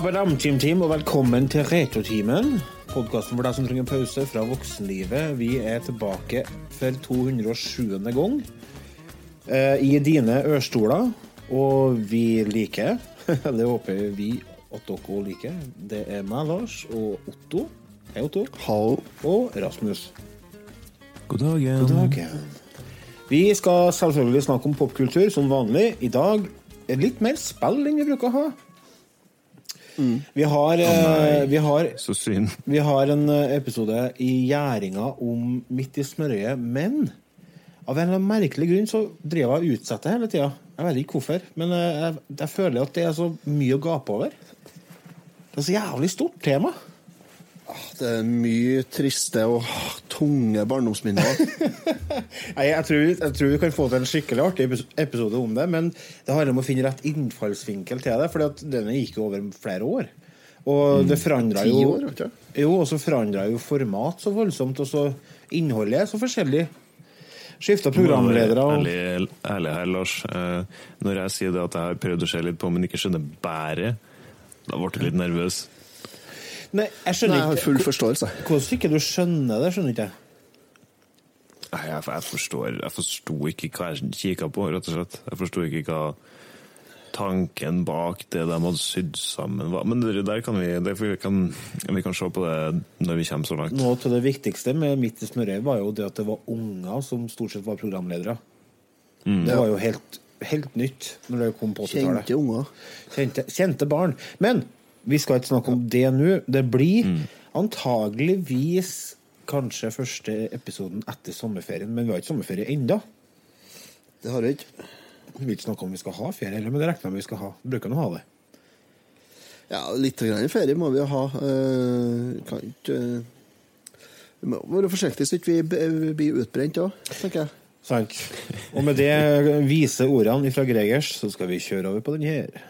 Rabadam-tim-tim, og velkommen til Retotimen. Podkasten for deg som trenger pause fra voksenlivet. Vi er tilbake for 207. gang eh, i dine ørstoler. Og vi liker, det håper vi at dere òg liker, det er meg, Lars, og Otto. Hei, Otto. Hallo. Og Rasmus. God dagen. God dagen. Vi skal selvfølgelig snakke om popkultur som vanlig. I dag er det litt mer spill enn vi bruker å ha. Vi har, oh, vi har. Vi har en eh, episode i gjæringa om Midt i smørøyet, men av en eller annen merkelig grunn så driver jeg og utsetter hele tida. Jeg vet ikke hvorfor, men eh, jeg, jeg føler at det er så mye å gape over. Det er så jævlig stort tema. Det er mye triste og tunge barndomsminner. Nei, jeg, tror, jeg tror vi kan få til en skikkelig artig episode om det, men det handler om å finne rett innfallsvinkel til det, for denne gikk jo over flere år. Og det forandra Ti jo år, vet du. Jo, og så forandra jo format så voldsomt, og så innholdet er så forskjellig. Skifta programledere og Ærlig, ærlig her, Lars. Eh, Når jeg sier det at jeg har prøvd å se litt på, men ikke skjønner bæret, da ble jeg litt nervøs. Nei, jeg Nei, skjønner jeg har full forståelse. Hvordan ikke du skjønner det, skjønner ikke jeg. Nei, Jeg, jeg forstår Jeg forsto ikke hva jeg kikka på, rett og slett. Jeg forsto ikke hva tanken bak det de hadde sydd sammen var. Men det der kan vi, det vi, kan, vi kan se på det når vi kommer så langt. Noe av det viktigste med Midt i smørøyet var jo det at det var unger som stort sett var programledere. Det var jo helt, helt nytt når det kom på 80-tallet. Kjente unger. Kjente, kjente barn. Men vi skal ikke snakke om det nå. Det blir antageligvis kanskje første episoden etter sommerferien, men vi har ikke sommerferie ennå. Det har vi ikke. Vi vil ikke snakke om vi skal ha ferie, heller, men det regner jeg med vi skal ha. Vi bruker å ha det. Ja, litt grann ferie må vi ha. Uh, kan ikke uh, Vi må være forsiktige så ikke vi blir utbrent òg, tenker jeg. Sant. Og med det vise ordene fra Gregers, så skal vi kjøre over på den her.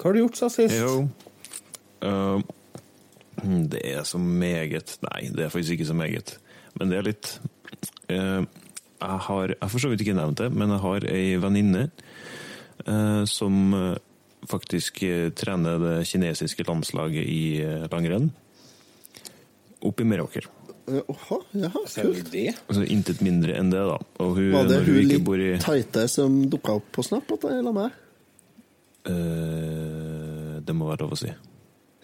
Hva har du gjort siden sist? Jo. uh, det er så meget Nei, det er faktisk ikke så meget. Men det er litt uh, Jeg har jeg for så vidt ikke nevnt det, men jeg har ei venninne uh, som eh, faktisk eh, trener det kinesiske landslaget i langrenn. Oppe i Meråker. Oha, jaha, kult. Altså intet mindre enn det, da. Og hun, Var det hun hun litt bor i tighte som dukka opp på Snap? At jeg la meg? Eh, Det må være lov å si.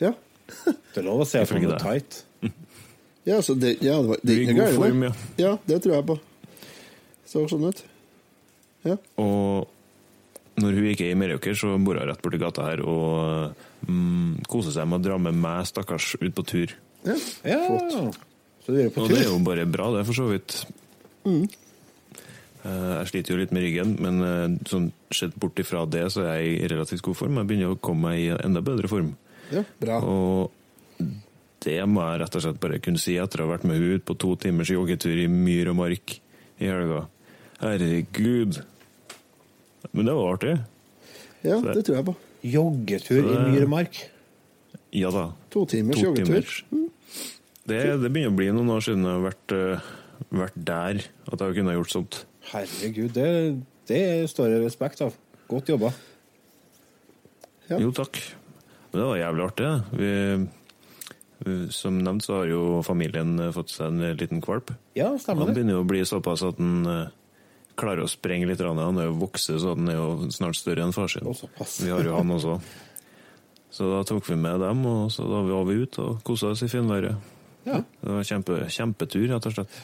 Ja. Det er lov å se Ifølge noe tight. Ja, så det, ja, det, var, det det gærent, form, ja. Ja, det tror jeg på. Så sånn ut. Ja. Og når hun ikke er i Meråker, så bor hun rett borti gata her og mm, koser seg med å dra med meg, stakkars, ut på tur. ja. Ja, Flott. så er på Og det er jo bare bra, det, for så vidt. Mm. Eh, Jeg sliter jo litt med ryggen, men eh, sånn sett bort ifra det, så er jeg i relativt god form. Jeg begynner å komme meg i enda bedre form. ja, bra. Og det må jeg rett og slett bare kunne si etter å ha vært med henne ut på to timers joggetur i myr og mark i helga. Herregud. Men det var artig. Ja, det tror jeg på. Joggetur i Så myr og mark. Ja da. To timers To joggetur. timers. Det, det begynner å bli noen år siden jeg har vært, eh, vært der at jeg kunne ha gjort sånt. Herregud, det, det står det respekt av. Godt jobba. Ja. Jo, takk. Men det var jævlig artig. Vi, som nevnt så har jo familien fått seg en liten valp. Ja, stemmer Han begynner jo å bli såpass at han eh, klarer å sprenge litt. Han er jo vokset, så han er jo snart større enn far sin. Vi har jo han også. Så da tok vi med dem, og så da var vi ute og kosa oss i finværet. Ja. Det var kjempe, kjempetur, rett og slett.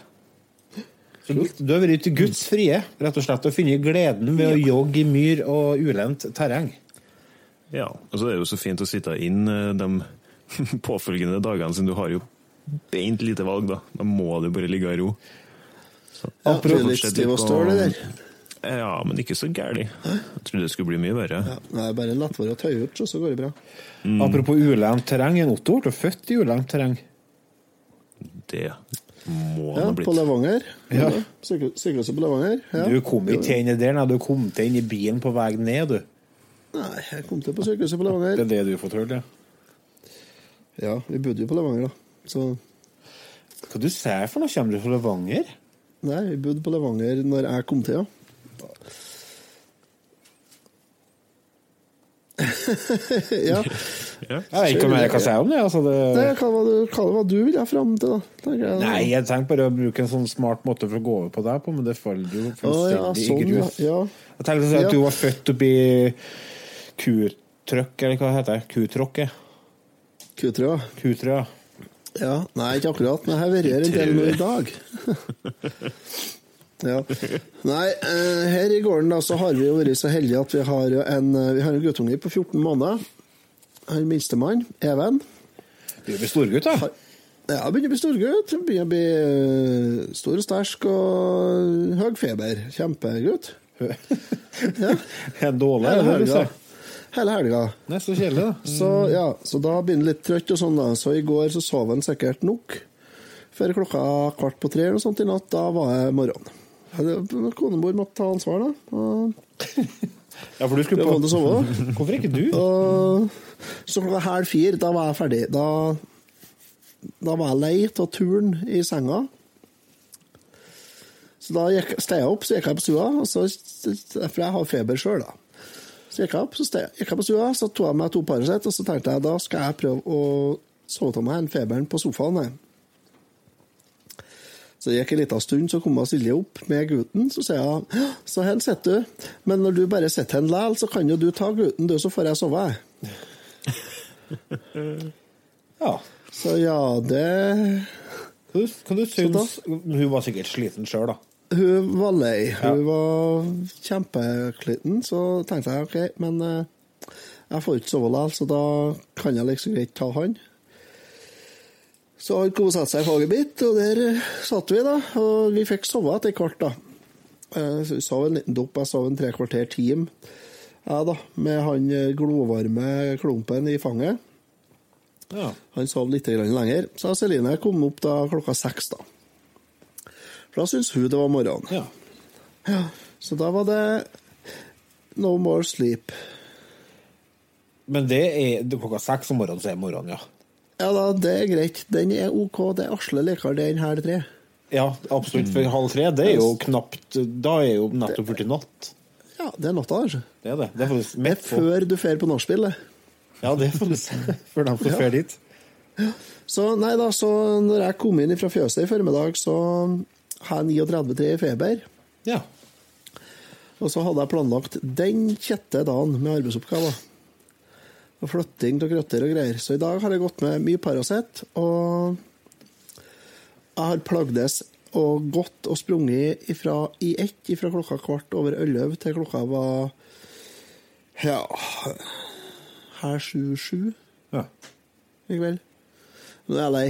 Så du, har vært Guds frie, rett og slett, og funnet gleden ved å jogge i myr og ulendt terreng. Ja, og så er det jo så fint å sitte inn eh, de påfølgende dagene, siden du har jo beint lite valg, da. Da må du bare ligge i ro. Så, Ja, det er litt stiv og stål, det der. Ja, men ikke så gærent. Jeg trodde det skulle bli mye verre. Ja, det er bare lettvare å tøye ut, så går det bra. Apropos ulendt terreng. En Otto ble født i ulendt terreng. Det må Ja, på. Levanger. Ja. Sykehuset på Levanger. Ja. Du kom ikke til inn i der, nei. Du kom til inn i bilen på vei ned, du. Nei, jeg kom til på sykehuset på Levanger. Det er det du fortalte, ja. Ja, vi bodde jo på Levanger, da. Så Hva du sier for noe? Kommer du fra Levanger? nei, vi bodde på Levanger når jeg kom til, ja. ja. Ja. Jeg vet ikke om jeg kan si om det. Altså det... Nei, hva var det, hva du vil du fram til, da? jeg. Nei, jeg tenkte bare å bruke en sånn smart måte for å gå over på deg på, men det faller jo ja, fullstendig sånn, i grus. ja. Jeg tenkte at du var født oppi kutrøkk, eller hva heter det? Kutrø. Kutrø, ja. Ja, nei, ikke akkurat, men jeg har vært her en del nå i dag. ja. Nei, eh, her i gården da, så har vi jo vært så heldige at vi har en, eh, vi har en guttunge på 14 måneder. Han minstemann, Even. Begynner å bli storgutt, da. Ja, begynner å bli storgutt. Begynner å bli eh, stor og sterk og høy feber. Kjempegutt. Ja. Er dårlig, Hele helga. Hele helga. Nei, så kjedelig, da. Så, ja, så da begynner han litt trøtt og sånn, da. Så i går så sov han sikkert nok. Før klokka kvart på tre eller noe sånt i natt, da var det morgen. Ja, konebord måtte ta ansvar, da. Og, Ja, for du skulle på som var. Hvorfor ikke du? og, så klokka halv fire, da var jeg ferdig. Da, da var jeg lei av turen i senga. Så da gikk, steg jeg opp, så gikk jeg på stua, og så, for jeg har feber sjøl, da. Så gikk jeg opp, så steg, gikk jeg på stua, så tok jeg meg to Paracet, og så tenkte jeg da skal jeg prøve å sove av meg den feberen på sofaen. Jeg. Så det gikk en liten stund, så kom Silje opp med gutten. Så sier hun så her sitter du, men når du bare sitter her likevel, så kan jo du ta gutten, du, så får jeg sove. jeg». Ja. Så ja, det Hva du, synes du Hun var sikkert sliten sjøl, da. Hun var lei. Hun var kjempeklitten, så tenkte jeg OK, men eh, jeg får ikke sove likevel, så da kan jeg liksom greit ta han. Så han kom og satte seg i faget mitt, og der eh, satt vi, da. Og vi fikk sove etter hvert, da. Eh, Så vi sov en liten dopp. Jeg sov en tre kvarter time, jeg, da. Med han eh, glovarme klumpen i fanget. Ja. Han sov litt lenger. Så Celine kom opp da klokka seks, da. For da syntes hun det var morgen. ja. Ja, så da var det no more sleep. Men det det er klokka seks om morgenen, så er morgenen, ja. Ja da, det er greit. Den er OK. Det er Asle liker det her tre. Ja, absolutt. For halv tre, det er jo knapt Da er jo nettopp blitt natt. Ja, det er natta, altså. Det er det. Det er Det er før du fer på nachspiel, det. Ja, det er faktisk før de får fer dit. Så nei da, så når jeg kom inn fra fjøset i formiddag, så har jeg 39 i feber. Ja. Og så hadde jeg planlagt den kjette dagen med arbeidsoppgaver. Og flytting av krøtter og greier. Så i dag har jeg gått med mye Paracet, og jeg har plagdes og gått og sprunget ifra, i ett fra klokka kvart over elleve til klokka var ja her sju-sju ja. i kveld. Nå er jeg lei.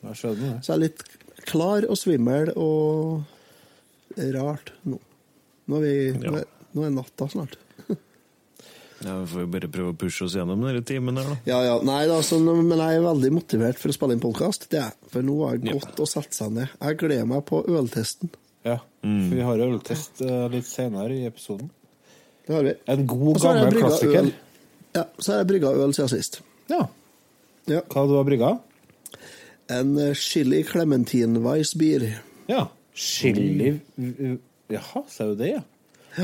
Jeg skjønner det. Så jeg er litt klar og svimmel og rart nå. Nå er, vi, Ja. nå er, nå er natta snart. Ja, Vi får jo bare prøve å pushe oss gjennom denne timen her, da. Ja, ja. Nei, da, så, men jeg er veldig motivert for å spille inn podkast. For nå har det Ja. å sette seg ned. Jeg gleder meg på øltesten. Ja. For vi har øltest eh, litt senere i episoden. Det har vi. En god, gammel klassiker. øl. Ja, så har jeg brygga øl siden sist. Ja. Ja. Hva du har brygga? En eh, chili clementine Weissbier. Ja. Chili Jaha, sa du det, ja?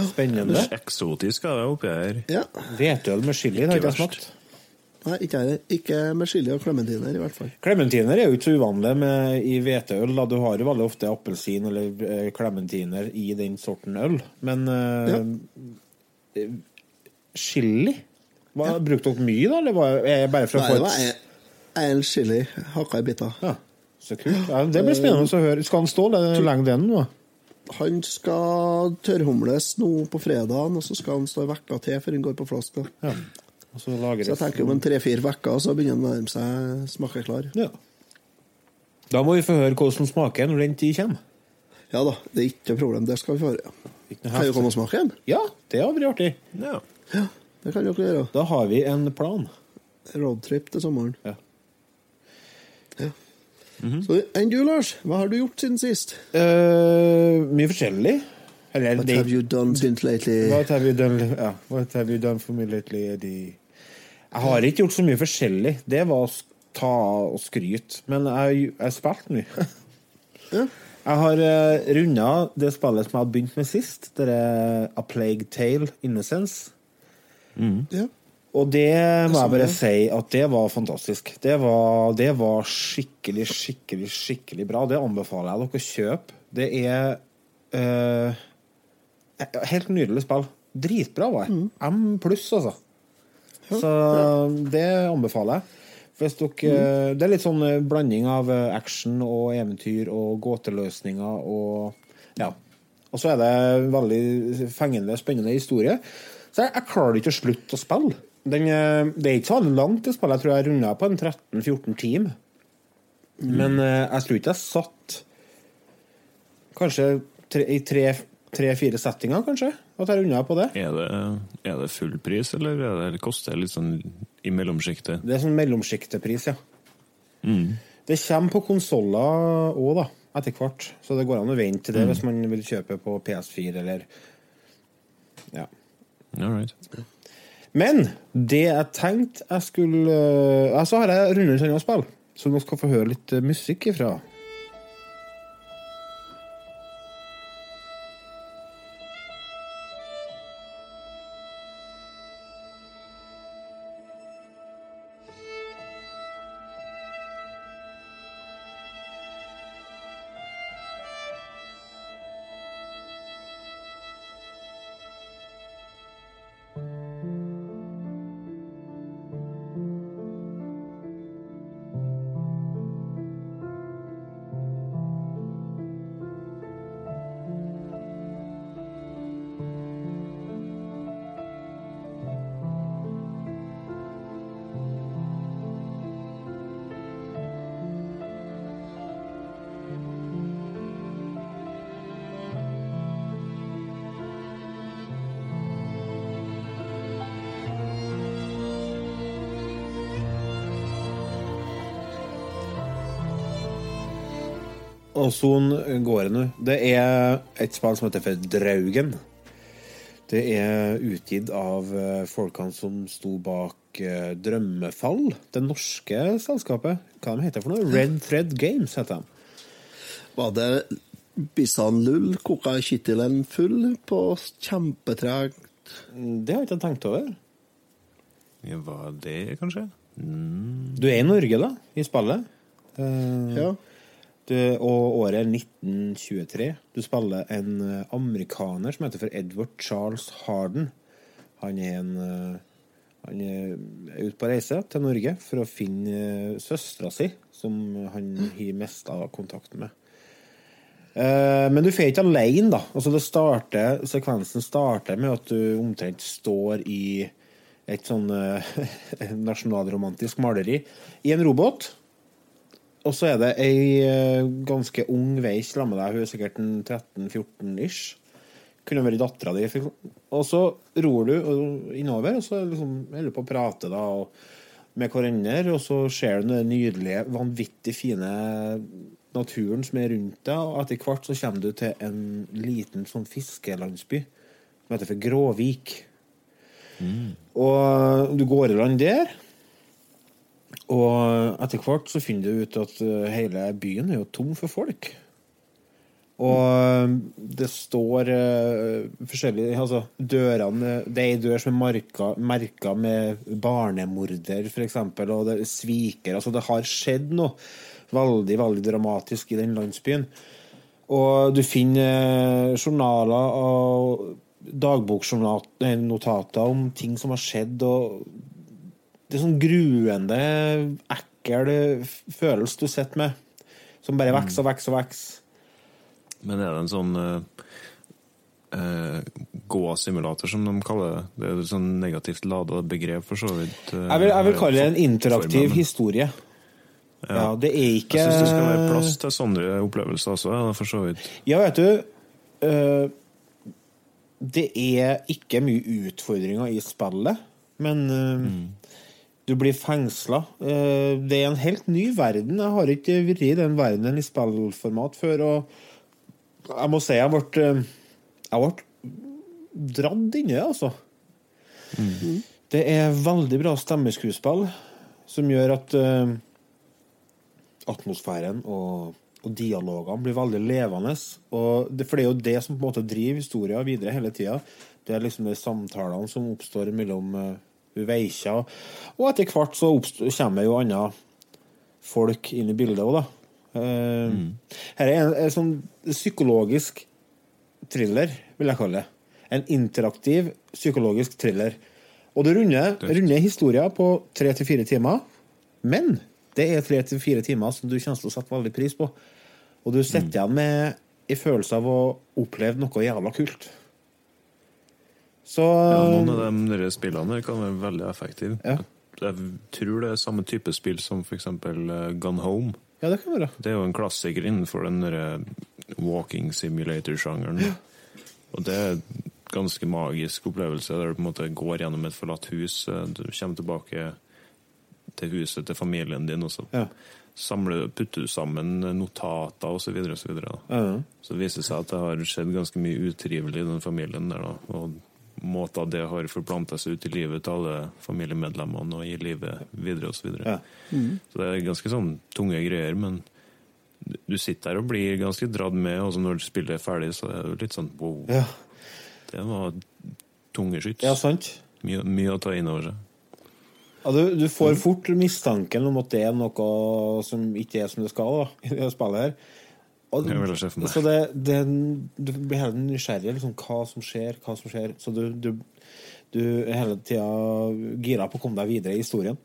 Spennende. Eksotisk er det oppi her. Ja. Hvetøl med chili det har ikke jeg smakt. Nei, ikke, jeg. ikke med chili og klementiner, i hvert fall. Klementiner er jo ikke så uvanlig med, i hveteøl. Du har jo veldig ofte appelsin eller klementiner i den sorten øl. Men eh, eh, chili? Hva, Brukte dere mye, da? Eller var, er det bare for å få et en, en chili hakka i biter. ja, Så kult. Ja, det blir spennende å høre. Skal han stå lenge den nå? Han skal tørrhumles nå på fredagen, og så skal han stå ei uke til før han går på flaska. Ja. Og så Så jeg tenker om en tre-fire uker, så begynner han å nærme seg smakeklar. Ja. Da må vi få høre hvordan smaker når den tid kommer. Ja da, det er ikke noe problem. Det skal vi få høre. Kan jo komme og smake den? Ja, det hadde vært artig. Ja. Ja, det kan dere gjøre. Da har vi en plan. Roadtrip til sommeren. Ja. Så enn du, Lars? Hva har du gjort siden sist? Uh, mye forskjellig. Eller What have you done since lately? What have you done, ja, what have you done for me lately? Eddie? Jeg har ikke gjort så mye forskjellig. Det var å ta og skryte. Men jeg har spilt mye. Ja. Jeg har uh, runda det spillet som jeg hadde begynt med sist. Det er A Plague Tale Innocence. Ja. Og det må jeg bare si at det var fantastisk. Det var, det var skikkelig, skikkelig, skikkelig bra. Det anbefaler jeg dere å kjøpe. Det er uh, helt nydelig spill. Dritbra var det. M pluss, altså. Så det anbefaler jeg. Dere, Det er litt sånn eh, blanding av eh, action og eventyr og gåteløsninger og Ja. Og så er det veldig fengende, spennende historie. Så jeg, jeg klarer ikke å slutte å spille. Den, eh, det er ikke så langt, til spillet. Jeg tror jeg runda på en 13-14 team. Men eh, jeg tror ikke jeg satt Kanskje tre, i tre-fire settinger, kanskje. At jeg runda på det. Er det, er det full pris, eller er det, eller koster det litt sånn i mellomsjiktet? Det er sånn mellomsjiktepris, ja. Det kommer på konsoller òg, da, etter hvert. Så det går an å vente til det hvis man vil kjøpe på PS4 eller Ja. All right. Men det jeg tenkte jeg skulle ja, Så har jeg rundet et annet spill, så nå skal få høre litt eh, musikk ifra. Og sånn går det nå. Det er et spill som heter for Draugen. Det er utgitt av eh, folkene som sto bak eh, Drømmefall, det norske selskapet. Hva de heter for noe? Red Thread Games heter de. Var det Bissan Lull koka kittelen full på kjempetregt Det har jeg ikke tenkt over. Ja, Hva er det, kanskje? Mm. Du er i Norge, da, i spillet. Uh, Ja. Du, og året er 1923. Du spiller en eh, amerikaner som heter for Edward Charles Harden. Han er en eh, Han er ute på reise til Norge for å finne søstera si, som han har mista kontakten med. Eh, men du får ikke alene, da. Altså det starter, sekvensen starter med at du omtrent står i et sånn eh, nasjonalromantisk maleri i en robåt. Og så er det ei eh, ganske ung veis sammen med deg. Hun er sikkert en 13-14-ish. Kunne vært dattera di. Og så ror du innover, og så liksom holder du på å prate da, med hverandre. Og så ser du den nydelige, vanvittig fine naturen som er rundt deg. Og etter hvert så kommer du til en liten sånn fiskelandsby som heter for Gråvik. Og du går i land der. Og etter hvert så finner du ut at eh, hele byen er jo tom for folk. Og eh, det står uh, forskjellige Altså, dørene Det er ei dør som er merka med barnemorder, f.eks., og det er sviker. Altså, det har skjedd noe veldig, veldig dramatisk i den landsbyen. Og du finner uh, journaler og dagboknotater om ting som har skjedd, og det er sånn gruende, ekkel følelse du sitter med, som bare vokser og vokser og vokser. Men er det en sånn uh, gåsimulator, som de kaller det? Det er et sånn negativt lada begrep, for så vidt. eh, Jeg vil, jeg vil kalle det en interaktiv formen. historie. Ja, det er ikke Jeg syns det skal være plass til sånne opplevelser også, ja, for så vidt. Ja, vet du eh, det er ikke mye utfordringer i spillet, men eh, du blir fengsla. Eh, det er en helt ny verden. Jeg har ikke vært i den verdenen i spillformat før, og jeg må si jeg ble eh, Jeg ble dratt inni det, altså. Det er veldig bra stemmeskuespill som gjør at eh, atmosfæren og, og dialogene blir veldig levende. Det, for det er jo det som på en måte driver historien videre hele tida. Det er liksom de samtalene som oppstår mellom veikja. Og etter hvert så kommer jo andre folk inn i bildet òg, da. Eh, Her er en, en sånn psykologisk thriller, vil jeg kalle det. En interaktiv psykologisk thriller. Og det runder, runder historier på tre til fire timer. Men det er tre til fire timer som du kommer til å sette veldig pris på. Og du sitter igjen med en følelse av å oppleve noe jævla kult. Så Ja, noen av de der spillene kan være veldig effektive. Ja. Jeg tror det er samme type spill som f.eks. Gone Home. Ja, det kan være. Det er jo en klassiker innenfor den der walking simulator-sjangeren. Og det er en ganske magisk opplevelse, der du på en måte går gjennom et forlatt hus. Du kommer tilbake til huset til familien din, og så Ja. samler, putter du sammen notater osv. Så, videre, og så, videre. Ja. så det viser seg at det har skjedd ganske mye utrivelig i den familien der. da, og Måter det har forplanta seg ut i livet til alle familiemedlemmene og i livet videre osv. Så, videre. Ja. så det er ganske sånn tunge greier, men du- du sitter der og blir ganske dratt med, og når spillet er ferdig, så er det litt sånn wow. Ja. Det var tunge skyts. ja, sant. Mye, mye å ta inn over seg. Ja, du, du får fort mistanken om at det er noe som ikke er som det skal da, i det spillet her. Og, så det, det, du blir hele tiden nysgjerrig liksom, hva som skjer, hva som skjer. Så du, du, du er hele tida gira på å komme deg videre i historien.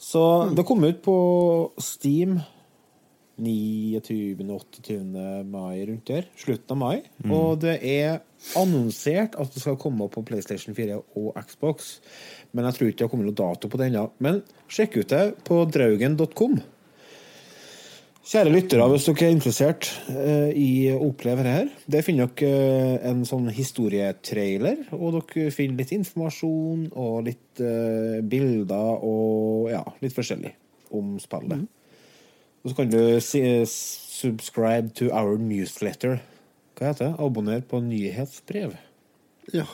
Så det kom ut på Steam 29.-28. mai rundt der. Slutten av mai. Og det er annonsert at det skal komme på PlayStation 4 og Xbox. Men jeg tror ikke det har kommet noen dato på det ennå. Men sjekk ut det på draugen.com. Kjære lyttere, hvis dere er interessert eh, i å oppleve det her, der finner dere eh, en sånn historietrailer, og dere finner litt informasjon og litt eh, bilder og ja, litt forskjellig om spillet. Og så kan du si, subscribe to our newsletter. Hva heter det? Abonner på nyhetsbrev. Ja.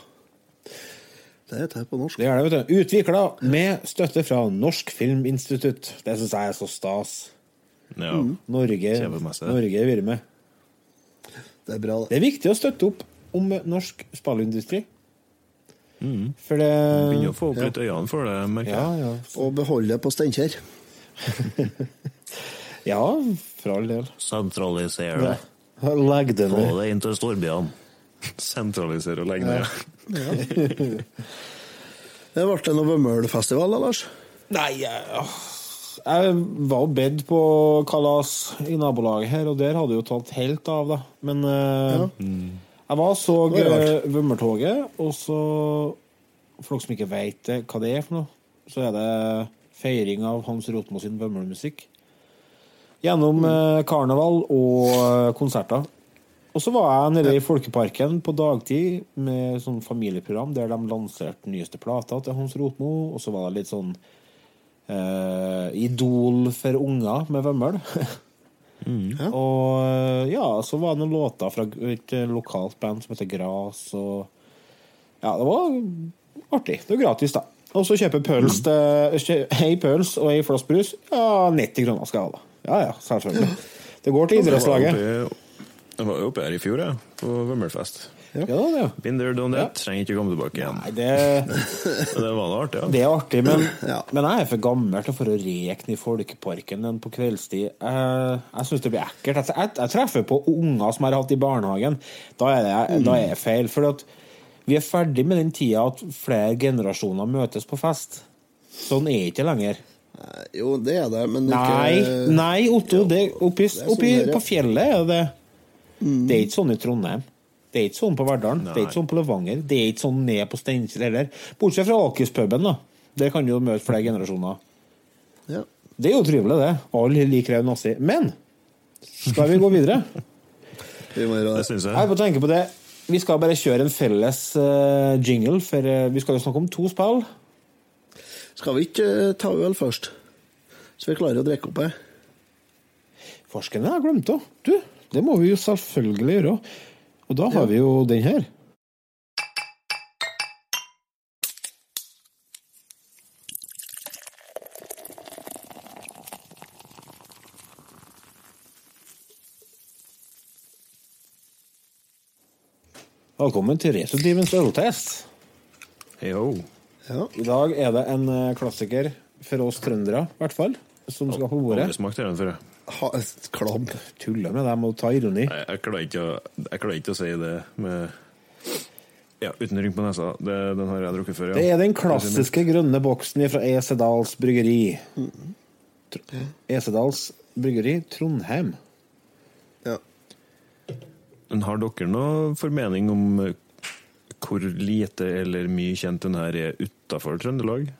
Det heter det på norsk. Det gjør det, vet du. Utvikla med støtte fra Norsk Filminstitutt. Det syns jeg er så stas. Ja. Norge, Kjempemessig. Norge er vært med. Det er bra, Det det. er viktig å støtte opp om norsk spillindustri. For det Begynner å få opp litt øynene for det, merker jeg. ja. Og beholde det på Steinkjer. ja, for all del. Sentralisere det. Legg det Få det inn til storbyene. Sentralisere og legge ned. Det ble det noe Vømmølfestival, da, Lars? Nei, jeg, jeg var jo bedt på kalas i nabolaget her, og der hadde jo tatt helt av, da. Men ja. jeg var og så eh, Vømmertoget, og så For dere som ikke vet eh, hva det er for noe, så er det feiring av Hans Rotmo sin Vømmermusikk. Gjennom eh, karneval og eh, konserter. Og så var jeg nede i Folkeparken på dagtid med sånn familieprogram der de lanserte nyeste plata til Hans Rotmo, og så var det litt sånn eh, Idol for unger med Vømmøl. Og eh, ja, så var det noen låter fra et eh, lokalt band som heter Gras, og Ja, det var artig. Det var gratis, da. Og så kjøpe pøls til Ei pøls og ei flaske brus. Ja, 90 kroner skal jeg ha, da. Ja ja, selvfølgelig. Det går til idrettslaget. Jeg var jo oppe her i fjor, jeg, på Vømmelfest. Ja, det, ja. Been there, done that. Trenger ikke komme tilbake igjen. Nei, det det var da artig, ja. Det er artig, men, Ja. men jeg er for gammel til for å reke i Folkeparken den på kveldstid. Jeg, jeg syns det blir ekkelt. Jeg, jeg, jeg treffer på unger som jeg har hatt i barnehagen. Da er det, da er det feil. For at vi er ferdig med den tida at flere generasjoner møtes på fest. Sånn er det ikke lenger. Jo, det er det, men Nei, ikke nei Otto. Det, oppi, det er sånn oppi her, på fjellet er det Det er ikke sånn i Trondheim. Det er ikke sånn på Verdalen. Det er ikke sånn på Levanger. Det er ikke sånn ned på Steinkjer heller. Bortsett fra Akerspuben, da. Der kan du jo møte flere generasjoner. Ja. Det er jo trivelig, det. Alle liker en nazi. Men skal vi gå videre? Vi må gjøre Det det. syns Jeg er jeg. på tenke på det. vi skal bare kjøre en felles eh, jingle, for eh, vi skal jo snakke om to spill. Skal vi ikke eh, ta øl først? Så vi klarer å drikke opp her. Forskerne har glemt det. Du, det må vi jo selvfølgelig gjøre. Og da har vi jo den her. Velkommen til Retrodivens øltest. Jo. Ja. I dag er det en eh, klassiker for oss trøndere, i hvert fall, som skal på bordet. Aldri smakt den før. Klabb. Tuller med dem og tar ironi. Jeg, jeg, klarer ikke ikke å si det med Ja, uten rynk på nesa. Det, den har jeg drukket før, ja. Det er den klassiske grønne boksen fra Esedals bryggeri. Tr- Esedals bryggeri Trondheim. Ja. Men har dere noe formening om hvor lite eller mye kjent den her er utafor Trøndelag?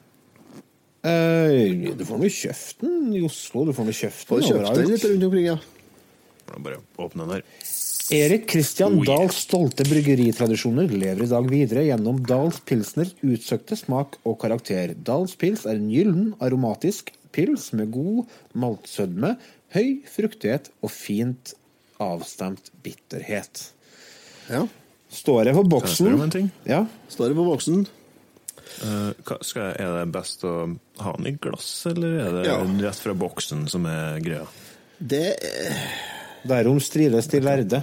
Eh, du får nå kjøpt den i Oslo, du får nå kjøpt den kjøpt den litt rundt omkring, ja. Bare åpne den her. Erik Christian Oh, yeah. Dahls stolte bryggeritradisjoner lever i dag videre gjennom Dahls pilsner utsøkte smak og karakter. Dahls pils er en gyllen, aromatisk pils med god maltsødme, høy fruktighet og fint avstemt bitterhet. ja. Står det på Kan jeg boksen spørre om en ting? Ja. Står det på boksen. Hva, skal er det best å ha den i glass, eller er det Ja. rett fra boksen som er greia? Det Derom strides de lærde.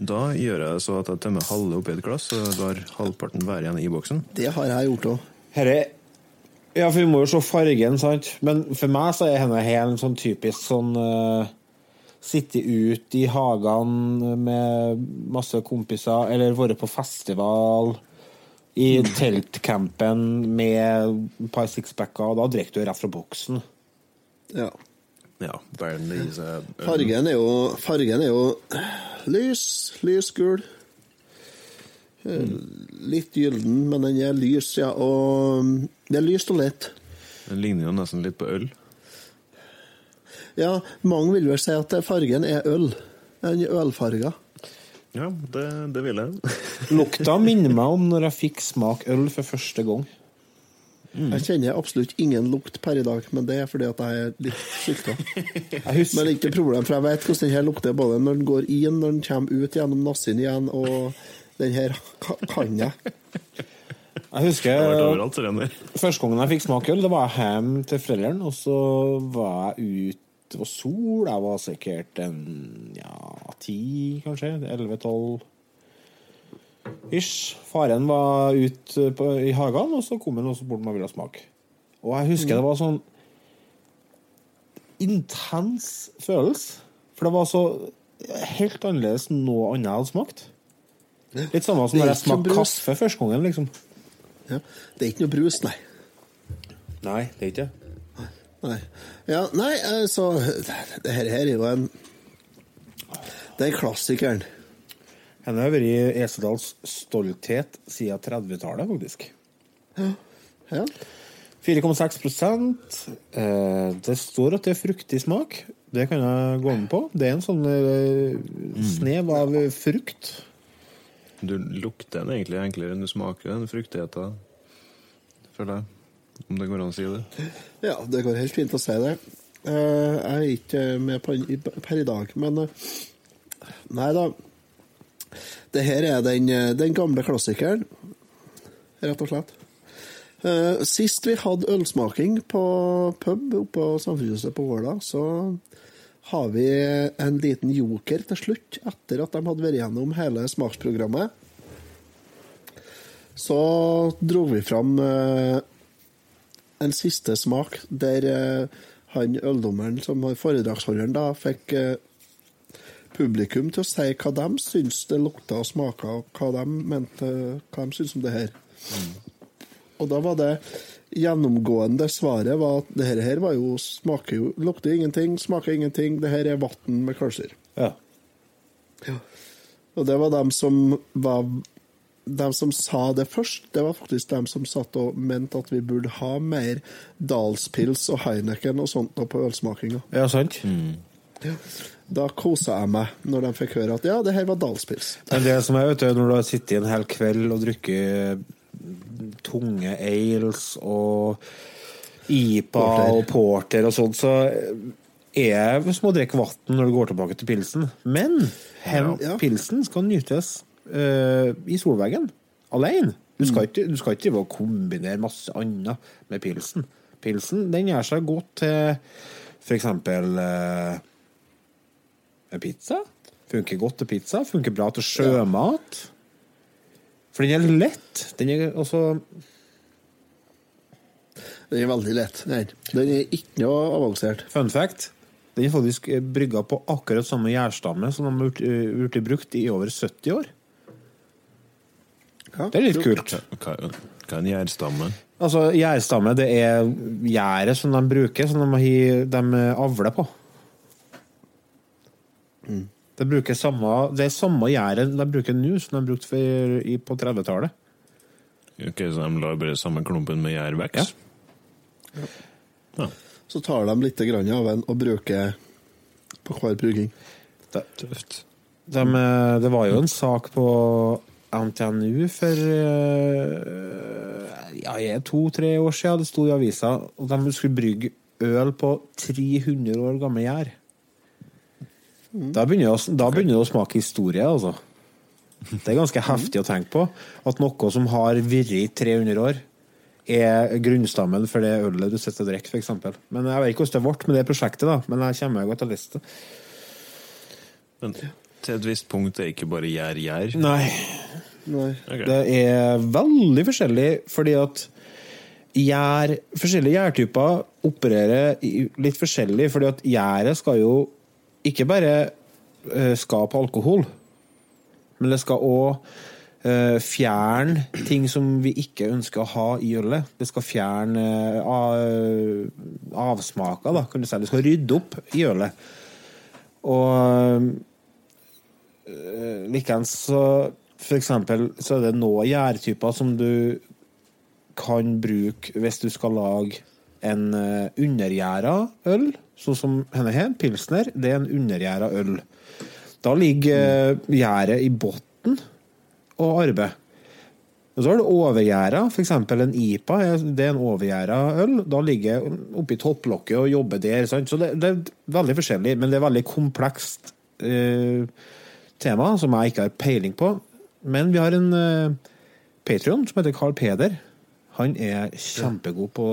Da gjør jeg så at jeg tømmer halve oppi et glass, og lar halvparten være igjen i boksen. Det har jeg gjort òg. Herre Ja, for vi må jo se fargen, sant? Men for meg så er henne helt sånn typisk sånn uh, Sitte ute i hagene med masse kompiser, eller vært på festival. I teltcampen med et par sixpacker, og da drikker du rett fra boksen. Ja. Ja, gir Fargen er jo, fargen er jo lys, lysgul. Eh, Litt gyllen, men den er lys, ja. Og mm, det er lyst og lett. Den ligner jo nesten litt på øl. Ja, mange vil vel si at fargen er øl. Den er ølfarga. Ja, det, det vil jeg. Lukta minner meg om når jeg fikk smak øl for første gang. Jeg kjenner absolutt ingen lukt per i dag, men det er fordi at jeg er litt sulta. Men det er ikke problem, for jeg vet hvordan den her lukter, både når den går inn, når den kommer ut gjennom nassen igjen, og den her kan jeg. jeg husker. Første gangen jeg fikk smake øl, det var jeg hjemme til foreldrene, og så var jeg ute Det var sol, jeg var sikkert en ja, ti, kanskje. Elleve-tolv ish. Faren var ute på- i hagen, og så kom han også bort med ville smake. Og jeg husker det var sånn intens følelse. For det var så helt annerledes enn noe annet jeg hadde smakt. Litt samme som når jeg smakte kaffe første gangen, liksom. Ja. Det er ikke noe brus, nei. Nei, det er ikke det. Nei, ja, nei altså Det her, her er jo en Det er klassikeren. Henne har vært i Esedals stolthet siden 30-tallet, faktisk. Ja. 4,6 eh, Det står at det er fruktig smak. Det kan jeg gå med på. Det er en sånn eh, snev av frukt. Du lukter den egentlig enklere enn du smaker den fruktigheten, føler jeg. Om det går an å si det. ja, det går helt fint å si det. Eh, jeg er ikke med per i dag, men eh, Nei da. Det her er den, eh, den gamle klassikeren, rett og slett. Sist vi hadde ølsmaking på pub oppe på Samfunnshuset på Våla, så har vi en liten joker til slutt, etter at de hadde vært gjennom hele smaksprogrammet. Så dro vi fram en siste smak, der eh, han øldommeren, som var foredragsholderen, da fikk eh, publikum til å si hva de syns det lukta og smaka, og hva de mente, hva de syns om det her. Og da var det gjennomgående svaret var at det her, var jo, smaker jo, lukter ingenting, smaker ingenting, det her er vann med kølser. Ja. Og det var dem som var dem som sa det først, det var faktisk de som satt og mente at vi burde ha mer Dalspils og Heineken og sånt nå på ølsmakinga. ja, sant? Da kosa jeg meg når de fikk høre at ja, det her var Dalspils. Men det som er, vet du, når du har sittet en hel kveld og drukket tunge ales og IPA Porter. og porter og sånt, så er det som å drikke vann når du går tilbake til pilsen. Men hen, Ja. pilsen skal nytes eh, i solveggen, alene. Du skal ikke, du skal ikke kombinere masse annet med pilsen. Pilsen den gjør seg godt til f.eks. Uh, pizza. Funker godt til pizza. Funker bra til sjømat. For den er lett. Den er også Den er veldig lett. Nei, den er ikke noe avansert. Fun fact. Den er faktisk brygga på akkurat samme gjærstamme som de har eh, blitt brukt i over 70 år. Ja. Det er litt kult. Hva, hva er en gjærstamme? Altså, Gjærstamme det er gjæret som de bruker, som de, har- de avler på. Det, bruker samme, det er samme gjæret de bruker nå som de brukte for, i, på 30-tallet. Ok, Så de lar bare samme klumpen med gjær vokse? Ja. Så tar de litt grann av den og bruker på hver bruking. Tøft. de, det var jo en sak på NTNU for eh, ja, to-tre år siden. Det sto i avisa at de skulle brygge øl på 300 år gammel gjær. Da begynner, det å, da begynner det å smake historie, altså. Det er ganske heftig å tenke på. At noe som har vært i 300 år, er grunnstammen for det ølet du sitter og drikker, f.eks. Men jeg vet ikke hvordan det ble med det prosjektet, da. Men jeg kommer jo til å lese det. Men til et visst punkt er ikke bare gjær gjær. Nei. Nei. Okay. Det er veldig forskjellig, fordi at gjær, forskjellige gjærtyper opererer litt forskjellig, fordi at gjæret skal jo ikke bare eh, skape alkohol, men det skal òg fjerne ting som vi ikke ønsker å ha i ølet. Det skal fjerne eh, avsmaker, da, kan du si. Det skal rydde opp i ølet. Og eh, likeens så For eksempel så er det noen gjærtyper som du kan bruke hvis du skal lage en uh, undergjæra øl, sånn som henne her, pilsner. Det er en undergjæra øl. Da ligger uh, gjæret i bunnen og arbeider. Og så har du overgjæra, f.eks. en IPA. Det er en overgjæra øl. Da ligger jeg oppi topplokket og jobber der. Sant? Så det, det er veldig forskjellig, men det er veldig komplekst eh, tema som jeg ikke har peiling på. Men vi har en uh, Patrion som heter Carl Peder. Han er kjempegod på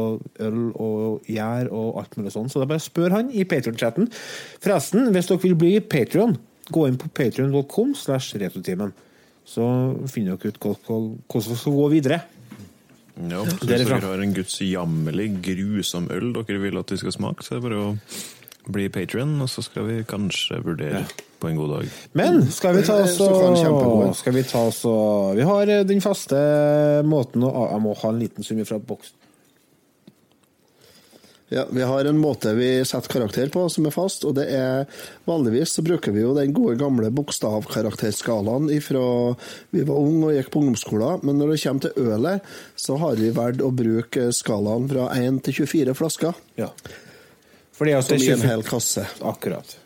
øl og gjær og alt mulig sånn, så det er bare spør han i Patrion-chatten. Forresten, hvis dere vil bli Patrion, gå inn på patrion.com slash retrotimen. Så finner dere ut hvordan vi skal gå videre. Ja, så hvis dere har en gudsjammerlig, grusom øl dere vil at de skal smake, så er det bare å bli patrion, og så skal vi kanskje vurdere på en god dag. Men skal vi ta oss Så kan kjempegod en. og Skal vi ta oss Vi har eh, den faste måten å Jeg må ha en liten sum fra boksen. Ja, Vi har en måte vi setter karakter på som er fast, og det er vanligvis så bruker vi jo den gode gamle bokstavkarakterskalaen ifra vi var unge og gikk på ungdomsskolen, men når det kommer til ølet, så har vi valgt å bruke skalaen fra 1 til 24 flasker, Ja. Fordi at som det i en 24 hel kasse. Akkurat.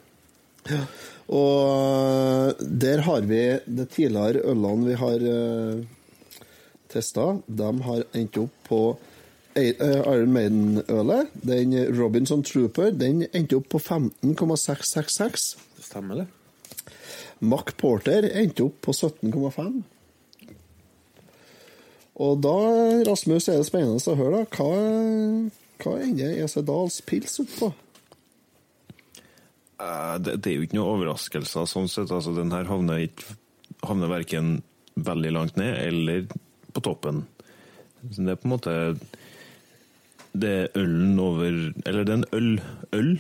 Og der har vi de tidligere ølene vi har uh, testa. De har endt opp på eh, Iron Maiden-ølet. Den Robinson Trooper den endte opp på 15,666. Det stemmer, det. Mack Porter endte opp på 17,5. Og da, Rasmus, er det spennende å høre, da. Hva, hva ender EC Dahls pils opp på? Eh, Det, det er jo ikke noe overraskelser sånn sett. Altså, den her havner, ikke, havner verken veldig langt ned eller på toppen. Så det er på en måte Det er ølen over Eller det er en øl, øl,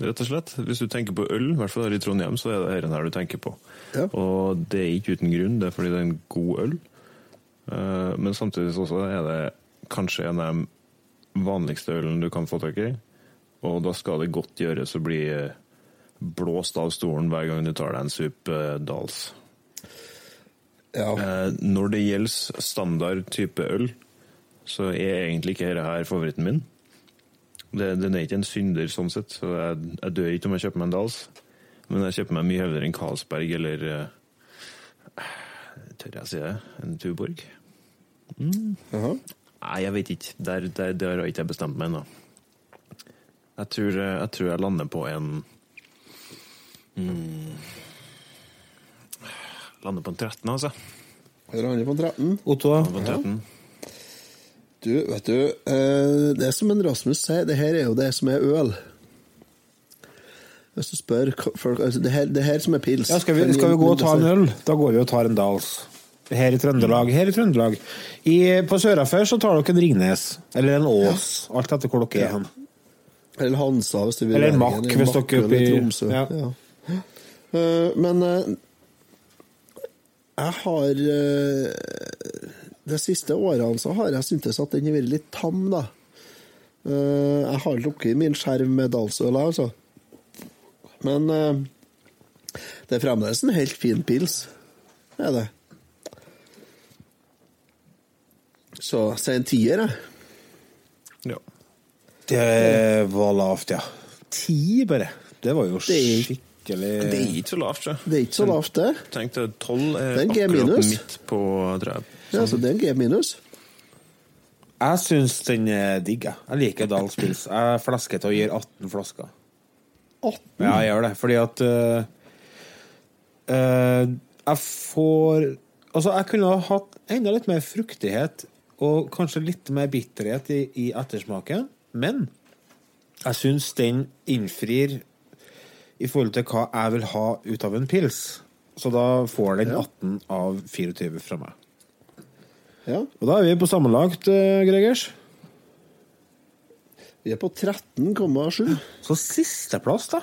rett og slett. Hvis du tenker på øl, i hvert fall her i Trondheim, så er det denne her du tenker på. Ja. Og det er ikke uten grunn, det er fordi det er en god øl. Eh, Men samtidig også er det kanskje en av de vanligste ølene du kan få tak i. Og da skal det godt gjøres å bli eh, blåst av stolen hver gang du tar deg en sup eh, Dals. Ja. Eh, Når det gjelder standard type øl, så er egentlig ikke dette her favoritten min. det, den er ikke en synder sånn sett, så jeg, jeg dør ikke om jeg kjøper meg en Dals. Men jeg kjøper meg mye heller en Carlsberg eller eh, Tør jeg si det? En Tuborg? Jaha. Nei, jeg vet ikke. Der, der, der har ikke jeg bestemt meg ennå. Jeg, tror, eh, jeg tror jeg lander på en mm, Lander på en 13, altså. Lander på en på 13. Otto, da? På 13. Du, vet du, Det det som en Rasmus sier, det her er jo det som er øl. Hvis du spør folk altså det, her, det her som er pils. Ja, skal, vi, skal vi gå og ta en øl? Da går vi og tar en Dals. Her i Trøndelag. Her i Trøndelag. I, på Sør-Afør så tar dere en Ringnes. Eller en Ås. Alt etter hvor dere er hen. Eller Hansa, hvis du vil. Eller Mack, hvis dere er oppe i- Tromsø. ja. Ja. Eh, men eh, jeg har eh, De siste årene så har jeg syntes at den har vært litt tam, da. Jeg har lukket min skjerm med Dalsøla, altså. Men det er fremdeles en helt fin pils. Er det. Så si en tier, jeg. Ja. Det var lavt, ja. Ti, bare. Det var jo er- skikkelig Det er ikke så lavt, så. Det er ikke så lavt, det. Tenk deg, 12 er Det er akkurat midt på treet. jeg. Ja, så det er en G minus. Jeg syns den er digg, jeg. Jeg liker Dals pils. Jeg flesker til og gir 18 flasker. 18. Ja, jeg gjør det, fordi at uh, uh, Jeg får Altså, jeg kunne ha hatt enda litt mer fruktighet og kanskje litt mer bitterhet i, i ettersmaken, men jeg syns den innfrir i forhold til hva jeg vil ha ut av en pils. Så da får den 18 av 24 fra meg. Ja. Og da er vi på sammenlagt, øh, Gregers. Vi er på 13,7. Så sisteplass, da.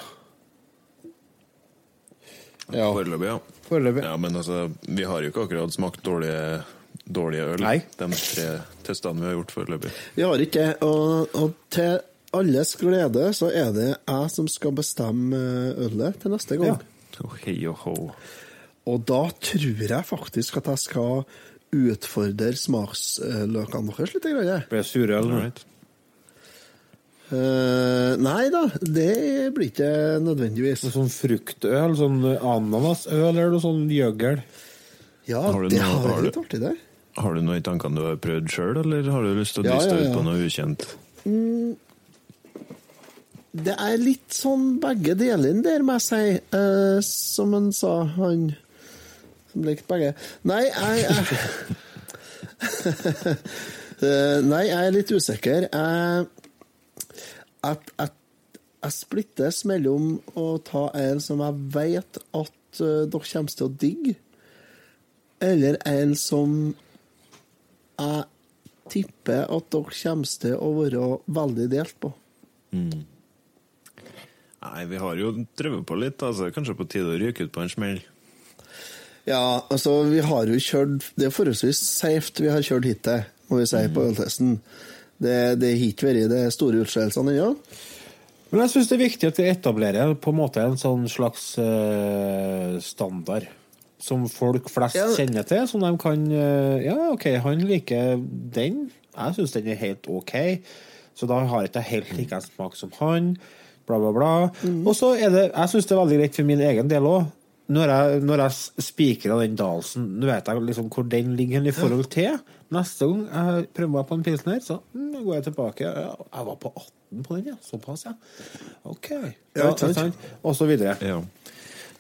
Ja. Foreløpig, ja. Forløpig. Ja, men altså, vi har jo ikke akkurat smakt dårlige, dårlige øl. Nei. De tre testene vi har gjort foreløpig. Vi har ikke det. Og, og til alles glede så er det jeg som skal bestemme ølet til neste gang. Ja. Oh, hei og ho. Og da tror jeg faktisk at jeg skal utfordre smaksløkene deres litt. Blir det surøl? nå? Alright. Uh, nei da, det blir ikke nødvendigvis. Noe sånn fruktøl, sånn ananasøl eller noe sånn gjøgel. Ja, Har det noe- har jeg vært litt artig, det. Har du noe i tankene du har prøvd sjøl, eller har du lyst til å Ja, dyste ja, ja. ut på noe ukjent? Det er litt sånn begge deler der, må jeg si. Eh, som han sa, han som likte begge. Nei, jeg, jeg Eh, Nei, jeg er litt usikker. Jeg, jeg, at, jeg splittes mellom å ta en som jeg vet at uh, dere kommer til å digge, eller en som jeg tipper at dere kommer til å være veldig delt på. Nei, vi har jo drevet på litt, altså. Kanskje på tide å ryke ut på en smell. Ja, altså, vi har jo kjørt Det er forholdsvis safe vi har kjørt hittil, må vi si, på øltesten. Det, det har ikke vært de store utskeielsene ennå. Men jeg syns det er viktig at vi etablerer på en måte en sånn slags uh, standard. Som folk flest Ja. kjenner til, som de kan uh, Ja, OK, han liker den. Jeg syns den er helt OK. Så da har jeg ikke helt like smak som han. Bla, bla, bla. Og så er det Jeg syns det er veldig greit for min egen del òg. Når jeg, når jeg spikrer den Dalsen, nå vet jeg liksom hvor den ligger i forhold til. Neste gang jeg prøver meg på en pilsner, så mm, går jeg tilbake. Ja, jeg var på 18 på den, ja. Såpass, ja. OK. Ja, ja. Og så videre. Ja.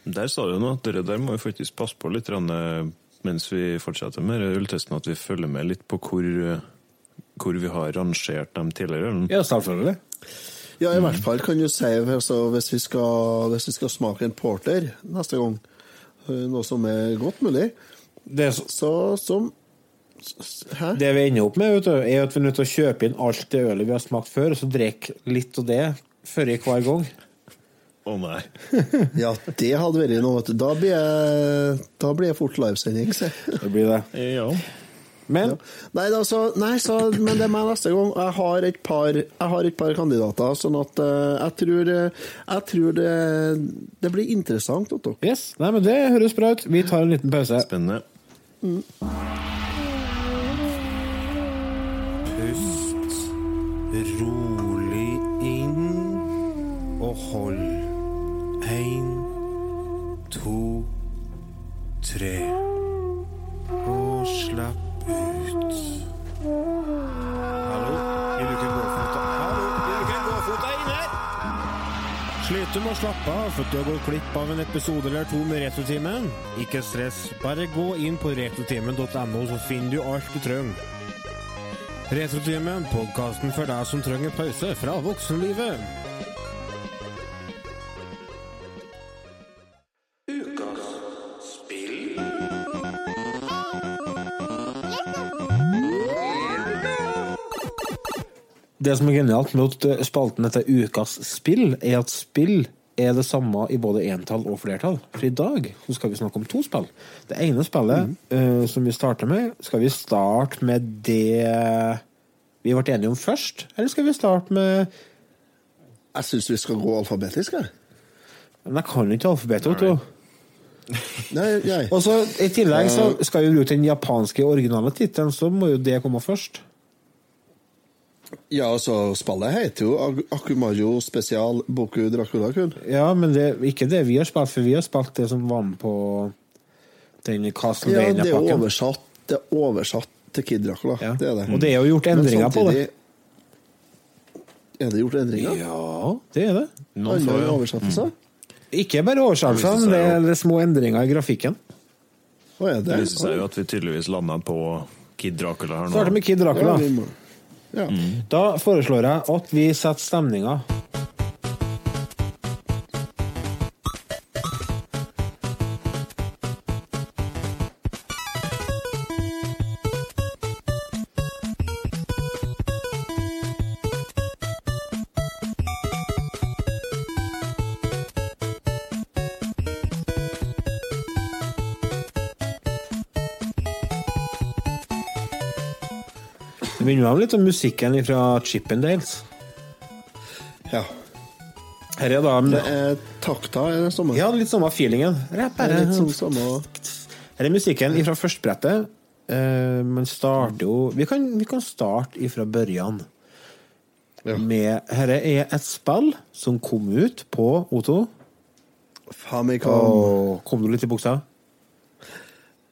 Der sa du noe, det der må vi faktisk passe på litt eh, mens vi fortsetter med øltesten, at vi følger med litt på hvor, eh, hvor vi har rangert dem tidligere. Ja, selvfølgelig. Ja, i hvert fall kan du si altså, hvis, vi skal, hvis vi skal smake en porter neste gang, øh, noe som er godt mulig, Det, er så- så som Hæ? det vi ender opp med, vet du, er at vi er nødt til å kjøpe inn alt det ølet vi har smakt før, og så drikke litt av det før i hver gang. Å nei. Ja, det hadde vært noe. Da blir jeg, da blir jeg fort livesending, si. Det blir det. Ja. Men Nei, da, så, nei så, men det er meg neste gang. Jeg har et par, jeg har et par kandidater, sånn at uh, jeg tror, eh, jeg tror det, det blir interessant. Otto. yes, nei, men det høres bra ut. Vi tar en liten pause. Spennende. Pust rolig Inn og hold. Én, to, tre. Og slapp. Hallo? Vil du ikke gå fota? Hallo? Vil inn her? Sliter du med å slappe av for du har gått glipp av en episode eller to med Retrotimen? Ikke stress, bare gå inn på retrotimen.no, så finner du alt du trenger. Retrotimen, podkasten for deg som trenger pause fra voksenlivet. Det som er genialt med at spalten heter Ukas spill, er at spill er det samme i både entall og flertall. For i dag så skal vi snakke om to spill. Det ene spillet eh, som vi starter med, skal vi starte med det vi ble enige om først? Eller skal vi starte med Jeg syns vi skal gå alfabetisk, jeg. Men jeg kan ikke alfabetet, vet du. Nei, nei. Og så I tillegg så skal vi bruke den japanske originale tittelen, så må jo det komme først. Ja, altså, spillet heter jo Ak- Akumajo Spesial Boku Dracula-kun. Ja, men det er ikke det vi har spilt, for vi har spilt det som var med på den Ja, det er oversatt, det er oversatt til Kid Dracula. Ja. Det er det. Og det er jo gjort endringer Men på det. samtidig- Er det gjort endringer? Ja, det er det. Noen Andre ja. oversettelser? Ikke bare oversettelser, men det det er små endringer i grafikken. Å, er det? Det viser seg jo at vi tydeligvis landa på Kid Dracula her nå. Starter med Kid Ja, Dracula. må- ja. Da foreslår jeg at vi setter stemninga. Det minner meg om litt om musikken fra Chippendales. ja. Her er da Det er takta, er det samme? Ja, litt samme feelingen. Det er litt sånn samme Her er musikken fra førstebrettet. Uh, man starter jo Vi kan, vi kan starte ifra børjan. Ja. Med Dette er et spill som kom ut på Otto. Famicom. Oh, kom du litt i buksa?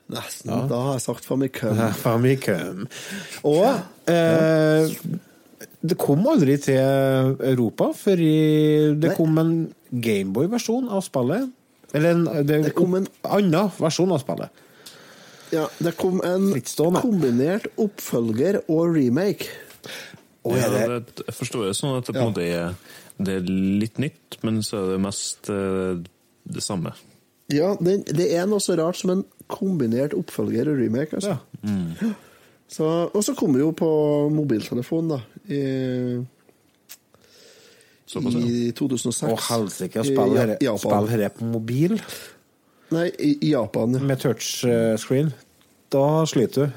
Nesten. Da har jeg sagt Famicom. Famicom. Og eh, det kom aldri til Europa før i, det Nei. kom en Gameboy-versjon av spillet. Eller en, det, Det kom en- annen versjon av spillet. Ja, det kom en kombinert oppfølger og remake. Og Ja, er det, det, jeg forstår det sånn at det på ja. måte er, det er litt nytt, men så er det mest eh, det samme. Ja, det, det er noe så rart som en kombinert oppfølger og remake. Altså. ja. Så, og så kommer det jo på mobiltelefon, da. I, Såpass, ja. i 2006. Å, helsike, I spill Ja- her- Japan. spill her på mobil Nei, i, i Japan. ja. med touchscreen. Da sliter du.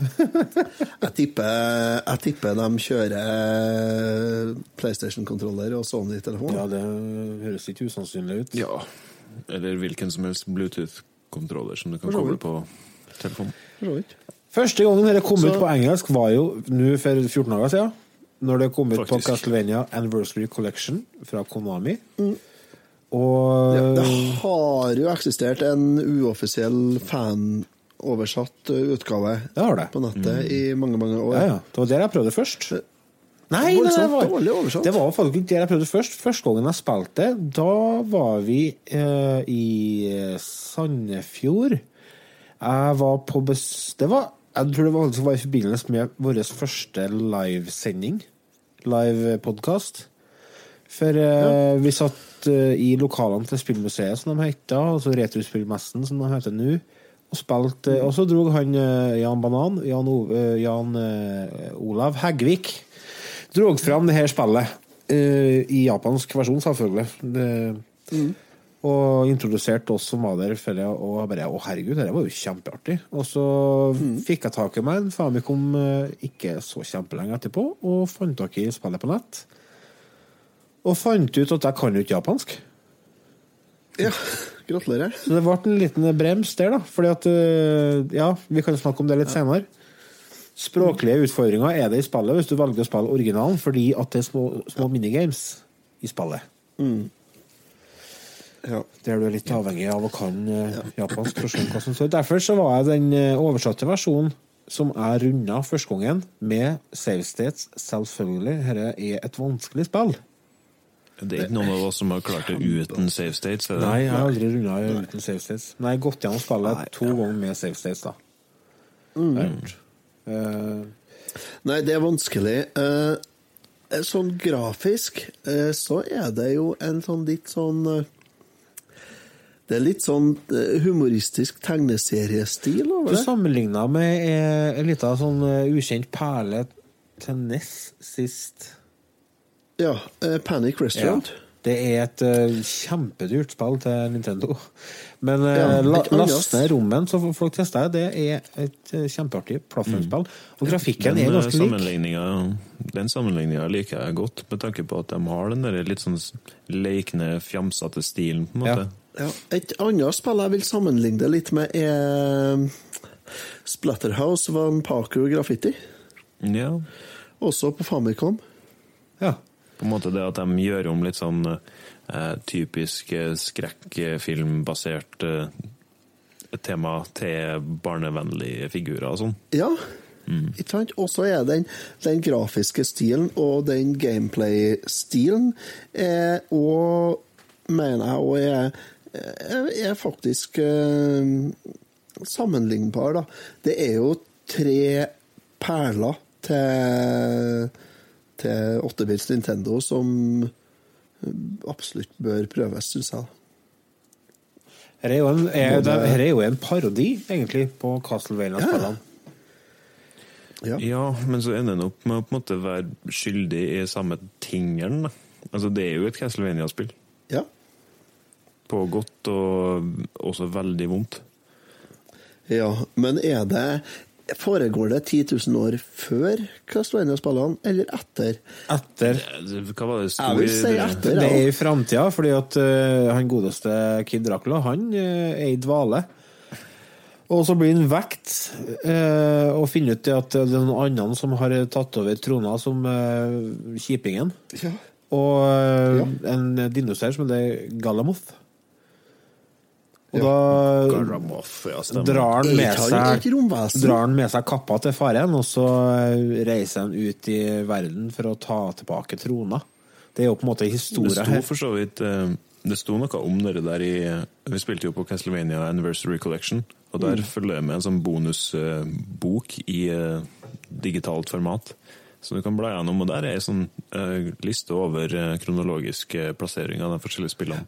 Jeg tipper, jeg tipper de kjører PlayStation-kontroller og Sony-telefon. Ja, det høres ikke usannsynlig ut. Ja. Eller hvilken som helst Bluetooth-kontroller som du kan koble på telefonen. Første gangen dette kom Så- ut på engelsk, var jo nå for 14 dager siden. Når det kom ut på Castlevania Anniversary Collection fra Konami. Og Ja, det har jo eksistert en uoffisiell fanoversatt utgave det har det. på nettet i mange, mange år. Ja, ja. Det var der jeg prøvde først. Nei, det Voldsomt var, dårlig oversatt. det var faktisk det jeg prøvde først. Første gangen jeg spilte, da var vi eh, i eh, Sandefjord. Jeg var på bes... Det var Jeg tror det var, det var i forbindelse med vår første livesending. Live-podkast. For eh, vi satt eh, i lokalene til Spillmuseet, som de heter, altså Retrospillmessen, som de heter nå. Og spilte Og så dro han eh, Jan Banan, Jan, eh, Jan Olav Heggvik, dro fram det her spillet. Uh, I japansk versjon, selvfølgelig. Det, Og introduserte oss som var der, jeg, og jeg bare Å, herregud, dette var jo kjempeartig. Og så fikk jeg tak i meg en Famicom eh, ikke så kjempelenge etterpå, og fant tak i spillet på nett. Og fant ut at jeg kan jo ikke japansk. Ja, gratulerer. Så det ble en liten brems der, da. Fordi at øh, Ja, vi kan snakke om det litt senere. Språklige utfordringer er det i spillet hvis du velger å spille originalen, fordi at det er små, små minigames. i spillet. Ja. Der du er litt avhengig av å kan ja. japansk for hva som står. Derfor så var jeg den eh, oversatte versjonen som jeg runda første gangen, med save states. Selvfølgelig, dette er et vanskelig spill. Det er ikke noen av oss som har klart det uten save states? Er det? Nei, jeg har aldri runda uten save states. Men jeg har gått gjennom spillet to ganger med save states, da. Det Eh, Nei, det er vanskelig. Eh, sånn grafisk eh, så er det jo en sånn litt sånn eh, Det er litt sånn eh, humoristisk tegneseriestil over Du det. sammenligna med eh, en liten sånn eh, ukjent perle til Ness sist. Ja. eh, Panic Restaurant. Det er et uh, kjempedyrt spill til Nintendo. Men uh, Ja, la, last ned rommen, så folk tester det. Det er et uh, kjempeartig plattformspill. Og grafikken Den, er ganske lik. den sammenligninga liker jeg godt, med tanke på at de har den der litt sånn leikne, fjamsete stilen, på en måte. Ja. Et annet spill jeg vil sammenligne det litt med, er Splatterhouse Van Vampaku Graffiti. Ja. Også på Famicom. Ja. På en måte det at de gjør om litt sånn eh, typisk eh, skrekkfilmbasert eh, tema til barnevennlige figurer og sånn. Ja, sant? Og så er den, den grafiske stilen og den gameplay-stilen er og mener jeg og er, er, er faktisk eh, sammenlignbar, da. Det er jo tre perler til, til 8-bits Nintendo som absolutt bør prøves, syns jeg. Her er, jo en, er, det, her er jo en parodi, egentlig, på Castlevania-spillene. Ja. Ja, men så ender den opp med å på en måte være skyldig i samme tingeren. Altså, det er jo et Castlevania-spill. ja. På godt og også veldig vondt. Ja, men er det Foregår det 10 000 år før Castlevania-spillene, eller etter? Etter Hva var det Jeg vil si det- etter. Det er i framtida, fordi at uh, han godeste Kid Dracula, han uh, er i dvale. Og så blir han vekt uh, og finner ut at det er noen andre som har tatt over trona som kjipingen. Ja. Og Ja. en dinosaur som heter Galamoth. Og Ja. da drar han med seg? Drar han med seg kappa til faren, og så eh, reiser han ut i verden for å ta tilbake trona. Det er jo på en måte Det historie sto her. for så vidt eh, Det sto noe om det der i Vi spilte jo på Castlevania Anniversary Collection, og der Mm. følger jeg med en sånn bonusbok i eh, digitalt format. Så du kan bla gjennom, og der er ei sånn eh, liste over kronologisk eh, plassering av de forskjellige spillene.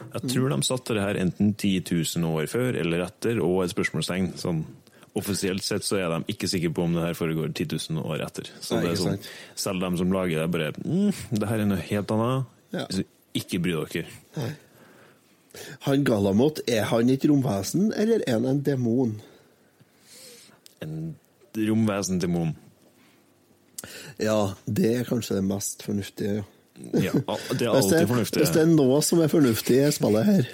Jeg tror de satte det her enten 10 000 år før eller etter, og et spørsmålstegn. Sånn, offisielt sett så er de ikke sikre på om det her foregår 10 000 år etter. Så Nei, det er sånn, selv de som lager det, bare mm, Det her er noe helt annet. Ja. Så ikke bry dere. Han Galamot, er han et romvesen, eller er han en demon? En romvesendemon. Ja, det er kanskje det mest fornuftige. Ja. Ja, det er Hvis det, alltid fornuftig. hvis det er noe som er fornuftig i spillet her.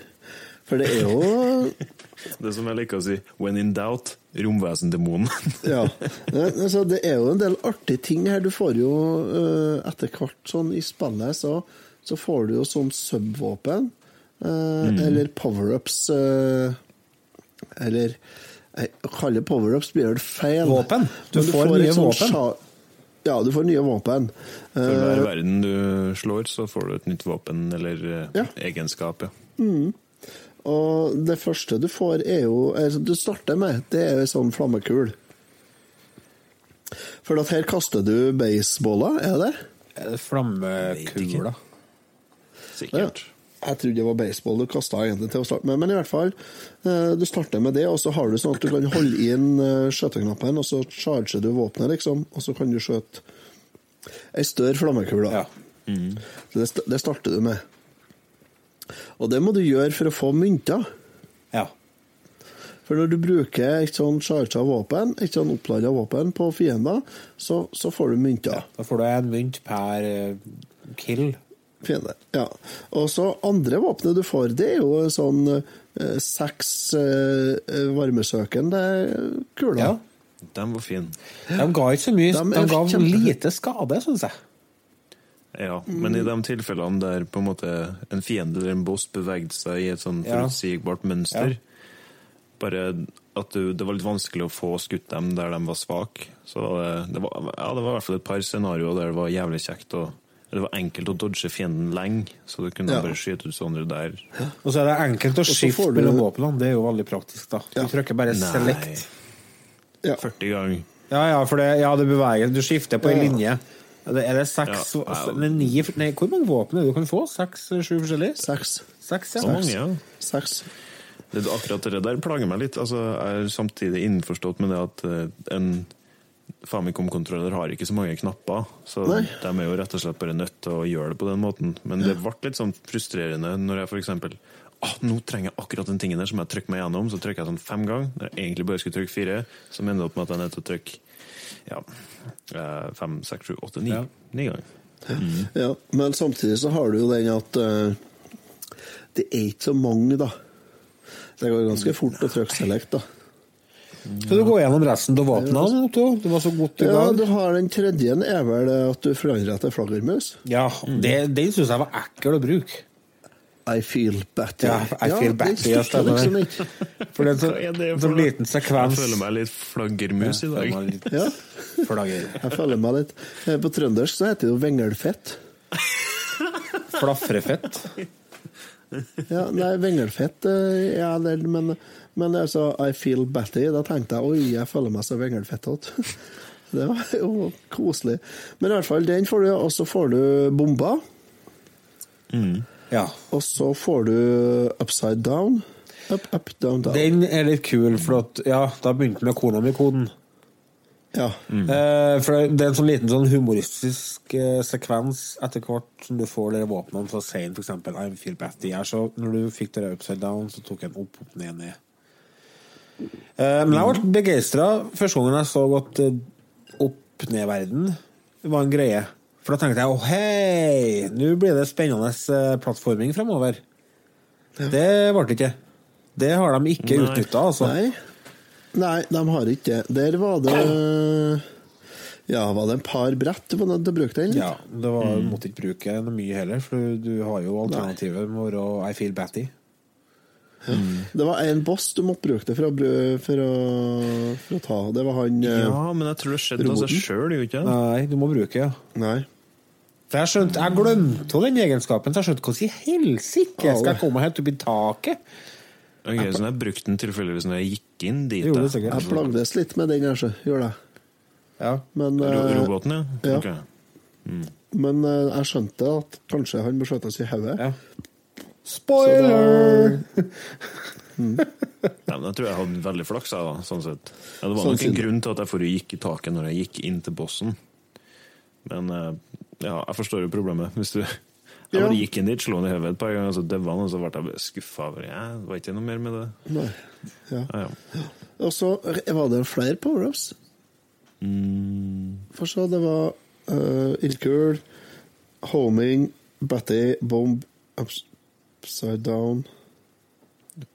For det er jo Det som jeg liker å si, when in doubt, romvesendemonen. Ja. Altså, det er jo en del artige ting her. Du får jo eh, etter hvert sånn i spillet, så, så får du jo sånn subvåpen. eh, Eller power-ups eh, Eller jeg kaller power-ups blir vel feil. Våpen. Du får et nye sånt våpen. sja- Ja, du får nye våpen. For Eh, hver verden du slår, så får du et nytt våpen eller eh, Ja. egenskap. Ja. Og det første du får, er jo altså, Du starter med, det er jo en sånn flammekul. For at her kaster du baseballer, er det det? Er det Flammekula. Sikkert. Jeg trodde det var baseball du kasta egentlig til å starte med, men i hvert fall. eh, Du starter med det, og så har du sånn at du kan holde inn eh, skjøteknappen, og så charger du våpenet, liksom, og så kan du skjøte ei større flammekule. Ja. Så det, det starter du med. Og det må du gjøre for å få mynter. ja. For når du bruker et sånn charga våpen, et sånn opplada våpen på fiender, så, så får du mynter. Da får du en mynt per eh, kill. Fiender. Ja. Og så andre våpenet du får, det er jo sånn eh, seks eh, varmesøkende kuler. Ja. De var fine. De ga ikke så mye. De De, ga kjempe- lite skade, syns jeg. Ja, men i de tilfellene der på en måte en fiende eller en boss bevegde seg i et sånn Ja. forutsigbart mønster, Ja. bare at du, det var litt vanskelig å få skutt dem der de var svake. Så det, det, var, ja, det var i hvert fall et par scenarioer der det var jævlig kjekt å Det var enkelt å dodge fienden lenge, så du kunne Ja. bare skyte ut sånne der. Og så er det enkelt å skifte du- mellom våpnene. Det er jo veldig praktisk, da. Du trykker bare Nei. select. Ja. 40 ganger. Ja, ja, for det, ja, det beveger Du skifter på ei Ja. linje. Det, er det seks Ja, ja. Eller ni Nei, hvor mange våpen er det du kan få? Seks-sju forskjellige? Seks. Seks, Så ja. mange, ja. Seks. Det, akkurat det der plager meg litt. Altså, jeg er samtidig innforstått med det at eh, en Famicom-kontroller har ikke så mange knapper, så Nei. de er jo rett og slett bare nødt til å gjøre det på den måten. Men det ble litt sånn frustrerende når jeg f.eks. Ah, nå trenger jeg akkurat den tingen der som jeg trykker meg gjennom. Så trykker jeg sånn fem ganger. Når jeg egentlig bare skulle trykke fire, så ender det opp med at jeg er nødt til å trykke ja, eh, fem, seks, sju, åtte, ni. Ja. Ni ganger. Ja, men samtidig så har du jo den at uh, det er ikke så mange, da. Det går ganske fort å trykke select, da. Skal du gå gjennom resten av våpnene? Otto? Du var så godt i gang. Ja, du har den tredje er vel at du forandrer til flaggermus. Ja, det, den syns jeg var ekkel å bruke. I feel batty. Ja, I feel batty, ja, stemmer liksom ikke. For det er en Hva er det sånn, for sånn liten sekvens. Jeg føler meg litt flaggermus i dag. Ja, jeg føler meg litt. Eh, På trøndersk så heter det jo vengelfett. Flafrefett. Ja, nei, vengelfett eh, ja, det, men, men altså, I feel batty, da tenkte jeg oi, jeg føler meg så vinglefettete. Det var jo koselig. Men i hvert fall, den får du, og så får du bomba. Ja. Og så får du upside down. Up, up, down, down. Den er litt kul, for at, ja, da begynte med kona mi-koden. Ja. Eh, for det er en sånn liten sånn humoristisk eh, sekvens etter hvert som du får de våpnene. Så sier han for eksempel I feel batty. Her, så når du fikk det upside down, så tok han opp, opp, ned, ned. Eh, men jeg ble begeistra første gangen jeg så at eh, opp-ned-verden var en greie. For da tenkte jeg å hei, nå blir det spennende eh, plattforming fremover. Det ble det ikke. Det har de ikke utnytta, altså. Nei. Nei, de har ikke det. Der var det Ja, var det en par brett du var nødt til å bruke den? Ja, det mm. måtte ikke bruke noe mye heller, for du, du har jo alternativet med å I feel batty. Det var en boss du måtte bruke det for å, for å, for å ta. Det var han eh, Ja, men jeg tror det skjedde av seg sjøl, gjorde ikke det? Nei, du må bruke, ja. Nei. For jeg skjønte, jeg glemte den egenskapen, så jeg skjønte hvordan i helsike skal jeg komme helt opp i taket? Ok, så jeg brukte den tilfeldigvis når jeg gikk inn dit. Jo, det. Jeg plagdes litt med den, kanskje. Gjør det. Ja. Men, Ro eh, roboten, ja? ja. Ok. men eh, jeg skjønte at kanskje han bør skjøtes i hodet. ja. Spoiler! Ja, men jeg tror jeg hadde veldig flaks, da, sånn. Ja, det var nok en grunn til at jeg for gikk i taket når jeg gikk inn til bossen. Men eh, ja, jeg forstår jo problemet. Hvis du Jeg bare gikk inn dit, slo han i hodet et par ganger, så døde han, og så ble jeg skuffa over ja, det. var ikke noe mer med det. Nei. Ja. Ja, ja. Og så var det flere power-ups. Mm, For så det var uh, ildkul, homing, batty, bomb, ups- upside down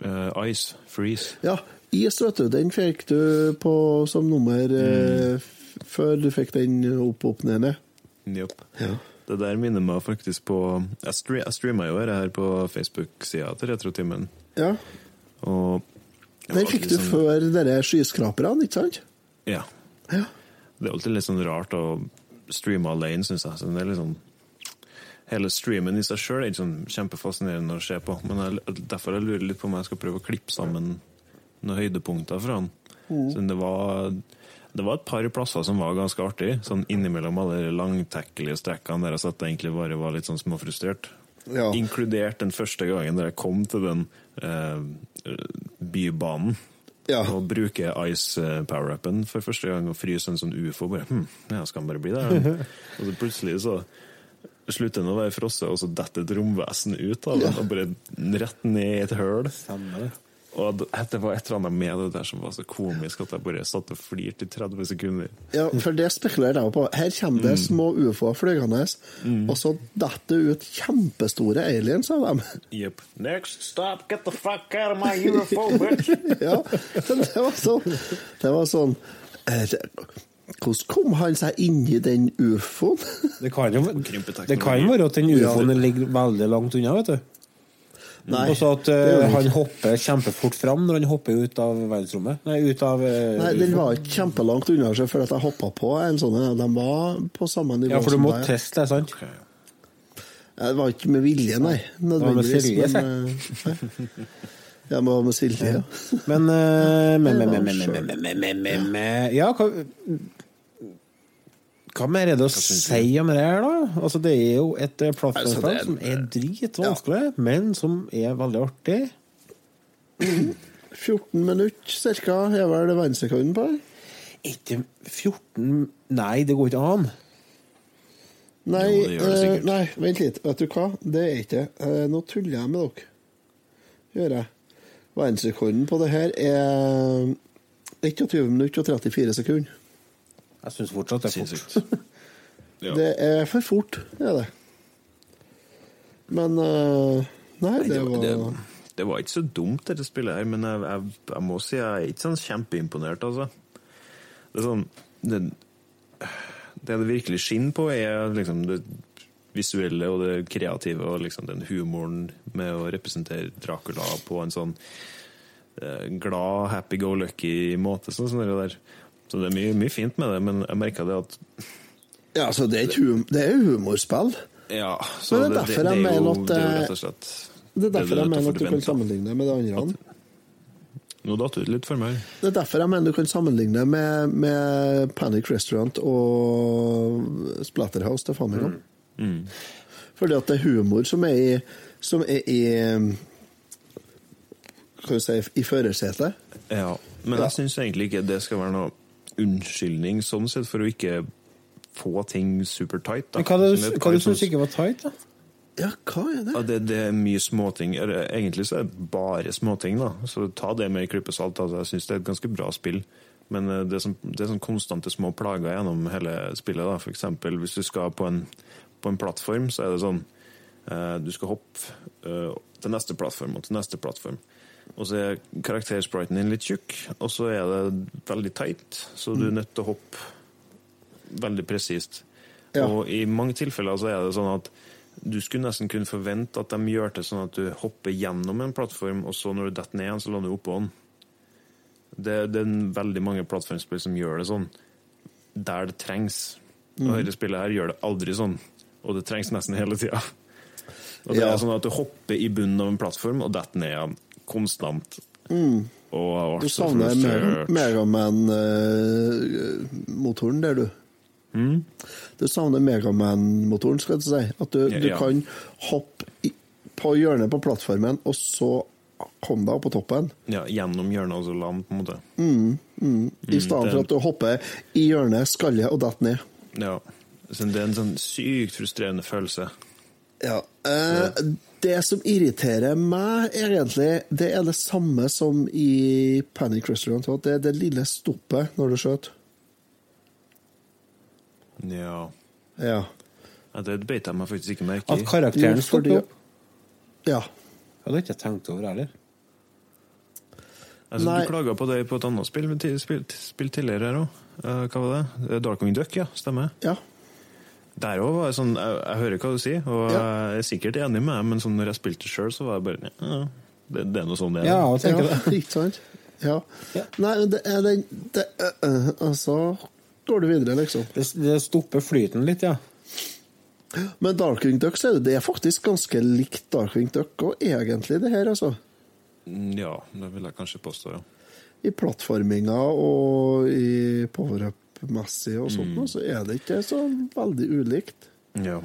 Uh, ice, freeze. Ja, is, vet du. Den fikk du på som nummer mm. uh, før du fikk den opp, opp, ned, ned. Yep. Ja. Det der minner meg faktisk på Jeg, stre jeg streama jo her på Facebook-sida til Retrotimen. ja. Og Den fikk du sånn- før dere skyskraperne, ikke sant? Ja. Ja. Det er alltid litt sånn rart å streame alene, syns jeg. Så det er litt sånn Hele streamen i seg sjøl er ikke sånn kjempefascinerende å se på. Men jeg, derfor jeg lurer litt på om jeg skal prøve å klippe sammen noen høydepunkter fra han. Så det var det var et par plasser som var ganske artig, sånn innimellom alle de langtekkelige strekkene der jeg satt egentlig bare var litt sånn småfrustrert. Ja. Inkludert den første gangen der jeg kom til den eh, bybanen. Ja. Og bruke ice eh, Power-appen for første gang og fryse en sånn ufo. Bare, hm, ja, skal han bare bli der? og så plutselig så slutter den å være frosset, og så detter et romvesen ut av den, og bare rett ned i et høl. Stemmer det. Og det var et eller annet med det der som var så komisk at jeg bare satt og flirte i 30 sekunder. Ja, for det spekulerer jeg på. Her kommer det små ufoer flygende, og så detter det ut kjempestore aliens av dem. Yep. Next stop, get the fuck out of my UFO, bitch! ja, det var sånn Det var sånn eh, Hvordan kom han seg inni den ufoen? Det kan jo det kan være at den ufoen ligger veldig langt unna, vet du. Nei, Og så at den han hopper kjempefort fram når han hopper ut av verdensrommet. Nei, ut av uh, Nei, den var ikke kjempelangt unna seg for at jeg hoppa på en sånn. en. De var på samme nivå Ja, for du som må teste det, sant? Ja, Det var ikke med vilje, nei. Nødvendigvis. Det var med ja. Men eh, men- men- Det var men- men- men, men- men- men- men- men- men- Ja, hva hva mer er det å si om det her, da? Altså, det er jo et eh, Altså, plattformspill er- som er dritvanskelig, men som er veldig artig. 14 minutter ca. er vel verdensrekorden på her? Ikke 14 Nei, det går ikke an. Nei, Jo, det det eh, nei, vent litt. Vet du hva? Det er ikke det. Eh, Nå tuller jeg med dere. Gjør jeg. Verdensrekorden på det her er 21 minutter og 34 sekunder. Jeg syns fortsatt det er fort. Sinnssykt. Ja. Det er for fort, er det. Men eh, Nei, det det, var det, det var ikke så dumt, dette spillet her, men jeg, jeg, jeg må si jeg er ikke sånn kjempeimponert, altså. Det er sånn Det det, det virkelig skinner på, er liksom det visuelle og det kreative og liksom den humoren med å representere Dracula på en sånn eh, glad, happy-go-lucky måte. Sånn, som det. Så det er mye, mye fint med det, men jeg merka det at Ja, altså, det er, hum det er humorspill. Ja, så Men det er det, at, det er jo eh, rett og slett Det er derfor jeg mener at du kan sammenligne med det andre. Nå datt det ut litt for meg. Det er derfor jeg mener du kan sammenligne med, med Panic Restaurant og Splatterhouse til Famicom. Fordi at det er humor som er i, som er i Hva du vi si i førersetet. Ja, men jeg syns egentlig ikke det skal være noe unnskyldning sånn sett for å ikke få ting supertight. da. Men hva, det, Som hva du synes syns ikke var tight, da? Ja, hva er det? Ja, det, det er mye småting. Egentlig så er det bare småting, da. Så ta det med en klype salt. Altså, jeg syns det er et ganske bra spill. Men eh, det er, sånn, det er sånn konstante små plager gjennom hele spillet. da. Eksempel hvis du skal på en, på en plattform, så er det sånn eh, Du skal hoppe eh, til neste plattform og til neste plattform. Og så er karakterspriten din litt tjukk, og så er det veldig tight, så du er nødt til å hoppe veldig presist. Ja. Og i mange tilfeller så er det sånn at du skulle nesten kunne forvente at de gjør det sånn at du hopper gjennom en plattform, og så når du detter ned igjen, så lander du oppå den. Det, det er veldig mange plattformspill som gjør det sånn, der det trengs. Og dette spillet her gjør det aldri sånn, og det trengs nesten hele tida. Det Ja. er sånn at du hopper i bunnen av en plattform og detter ned igjen konstant. Og jeg Du savner. Megaman-motoren der, du. Du savner Megaman-motoren, skal du si. At du, Ja, du ja. kan hoppe i, på hjørnet på plattformen, og så komme deg opp på toppen. Ja, gjennom hjørnet og så land, på en måte. I stedet det- for at du hopper i hjørnet, skallet og detter ned. Ja. Så det er en sånn sykt frustrerende følelse. Ja. Eh, det som irriterer meg, egentlig, det er det samme som i Panic Restaurant. At det er det lille stoppet når du skjøt. Ja. Ja. ja det beit jeg meg faktisk ikke merke At karakteren stopper opp? ja. Jeg hadde ikke tenkt over heller. Altså, Nei. du klaga på det på et annet spill, spill, spill tidligere her òg. hva var det? Eh, Darkwing Duck, ja. Stemmer. Ja. Der òg var det sånn jeg, jeg hører hva du sier, og Ja. jeg er sikkert enig med deg, men sånn når jeg spilte sjøl, så var jeg bare ja, det, det er noe sånn det er. Ja, jeg tenker ja, det. ikke sant? Ja. Ja. Nei, men det er den øh, Altså går du videre, liksom. Det, det stopper flyten litt, ja. Men Darkwing Duck så er det, det er faktisk ganske likt Darkwing Duck og egentlig, det her, altså. Ja, det vil jeg kanskje påstå, ja. I plattforminga og i power-up-messig og sånt, Mm. så er det ikke så veldig ulikt. ja.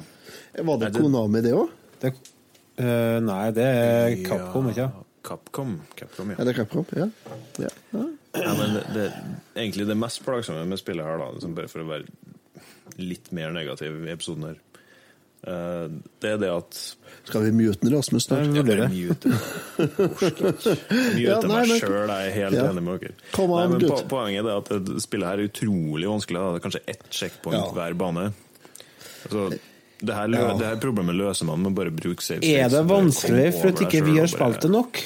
Var det Nei, det- Konami, det òg? Det, eh, nei, det er Capcom, ikke Ja, Capcom. Capcom, ja. Eller Capcom? Ja. ja. ja. ja men det, det, egentlig det mest plagsomme med spillet her, da, liksom bare for å være litt mer negativ i episoden her, det er det at Skal vi mute Rasmus snart? Nei, Jeg mute Mute Ja, nei, meg sjøl, jeg er helt Ja. enig med dere. Nei, men på, poenget er at det spillet her er utrolig vanskelig. Da. Det er kanskje ett checkpoint Ja. hver bane. Altså, det, her, Ja. det her problemet løser man med å bruke safe space. Er det vanskelig for at ikke vi har spilt det nok?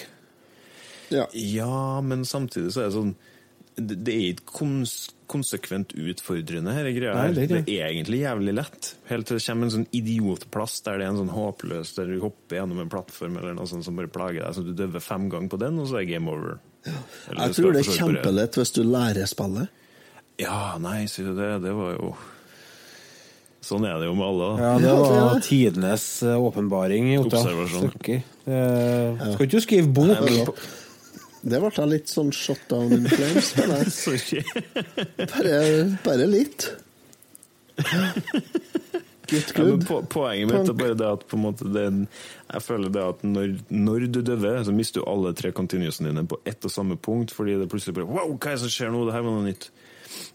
Ja. Ja, men samtidig så er det sånn det, det er ikke kons konsekvent utfordrende, her greia. Nei, det er det, er egentlig jævlig lett. Helt til det kommer en sånn idiotplass der det er en sånn håpløs Der du hopper gjennom en plattform eller noe sånt som bare plager deg, så du døver fem ganger på den, og så er game over. Ja. Jeg tror det er kjempelett hvis du lærer spillet. Ja, nei, sier du det. Det var jo Sånn er det jo med alle. da. Ja, det var tidenes eh, åpenbaring. Observasjon. Skal ikke du skrive bok? Nei, Det ble litt sånn shot down in flames. Bare, bare litt. Get good. Ja, poenget mitt er bare det at måte det jeg føler det at når, når du døver, så mister du alle tre continuousene dine på ett og samme punkt, fordi det plutselig bare Wow, hva er det som skjer nå? Det her var noe nytt.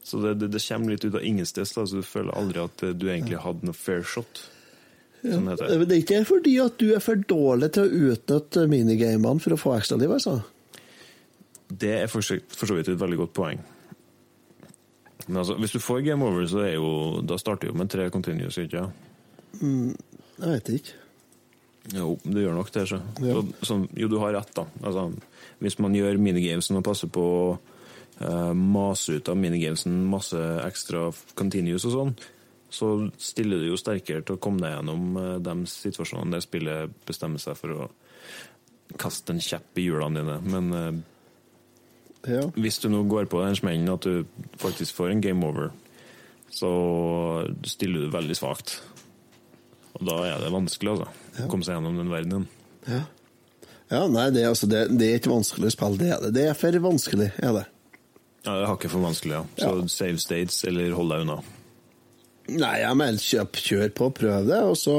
Så det, det, det kommer litt ut av ingensteds, så du føler aldri at eh, du egentlig hadde noe fair shot. Sånn. Det er ikke fordi at du er for dårlig til å utnytte minigamene for å få ekstraliv, altså. Det er for så vidt et veldig godt poeng. Men altså, hvis du får game over, så er jo Da starter jo med tre continuous, ikke sant? Jeg vet ikke. Jo, du gjør nok det. Så. Ja. Så, så. jo, du har rett, da. Altså, hvis man gjør minigamesen og passer på å eh, mase ut av minigamesen masse ekstra continuous og sånn, så stiller du jo sterkere til å komme deg gjennom eh, de situasjonene der spillet bestemmer seg for å kaste en kjepp i hjulene dine. Men eh, Ja. hvis du nå går på den smellen at du faktisk får en game over, så stiller du veldig svakt. Og da er det vanskelig, altså. Å komme seg gjennom den verdenen. Ja. ja, nei, det, altså, det, det er ikke vanskelig å spille, det er det. Det er for vanskelig, er det. Ja, det er hakket for vanskelig, ja. Så Ja. save states, eller hold deg unna. Nei, jeg mener kjøp, kjør på, prøv det, og så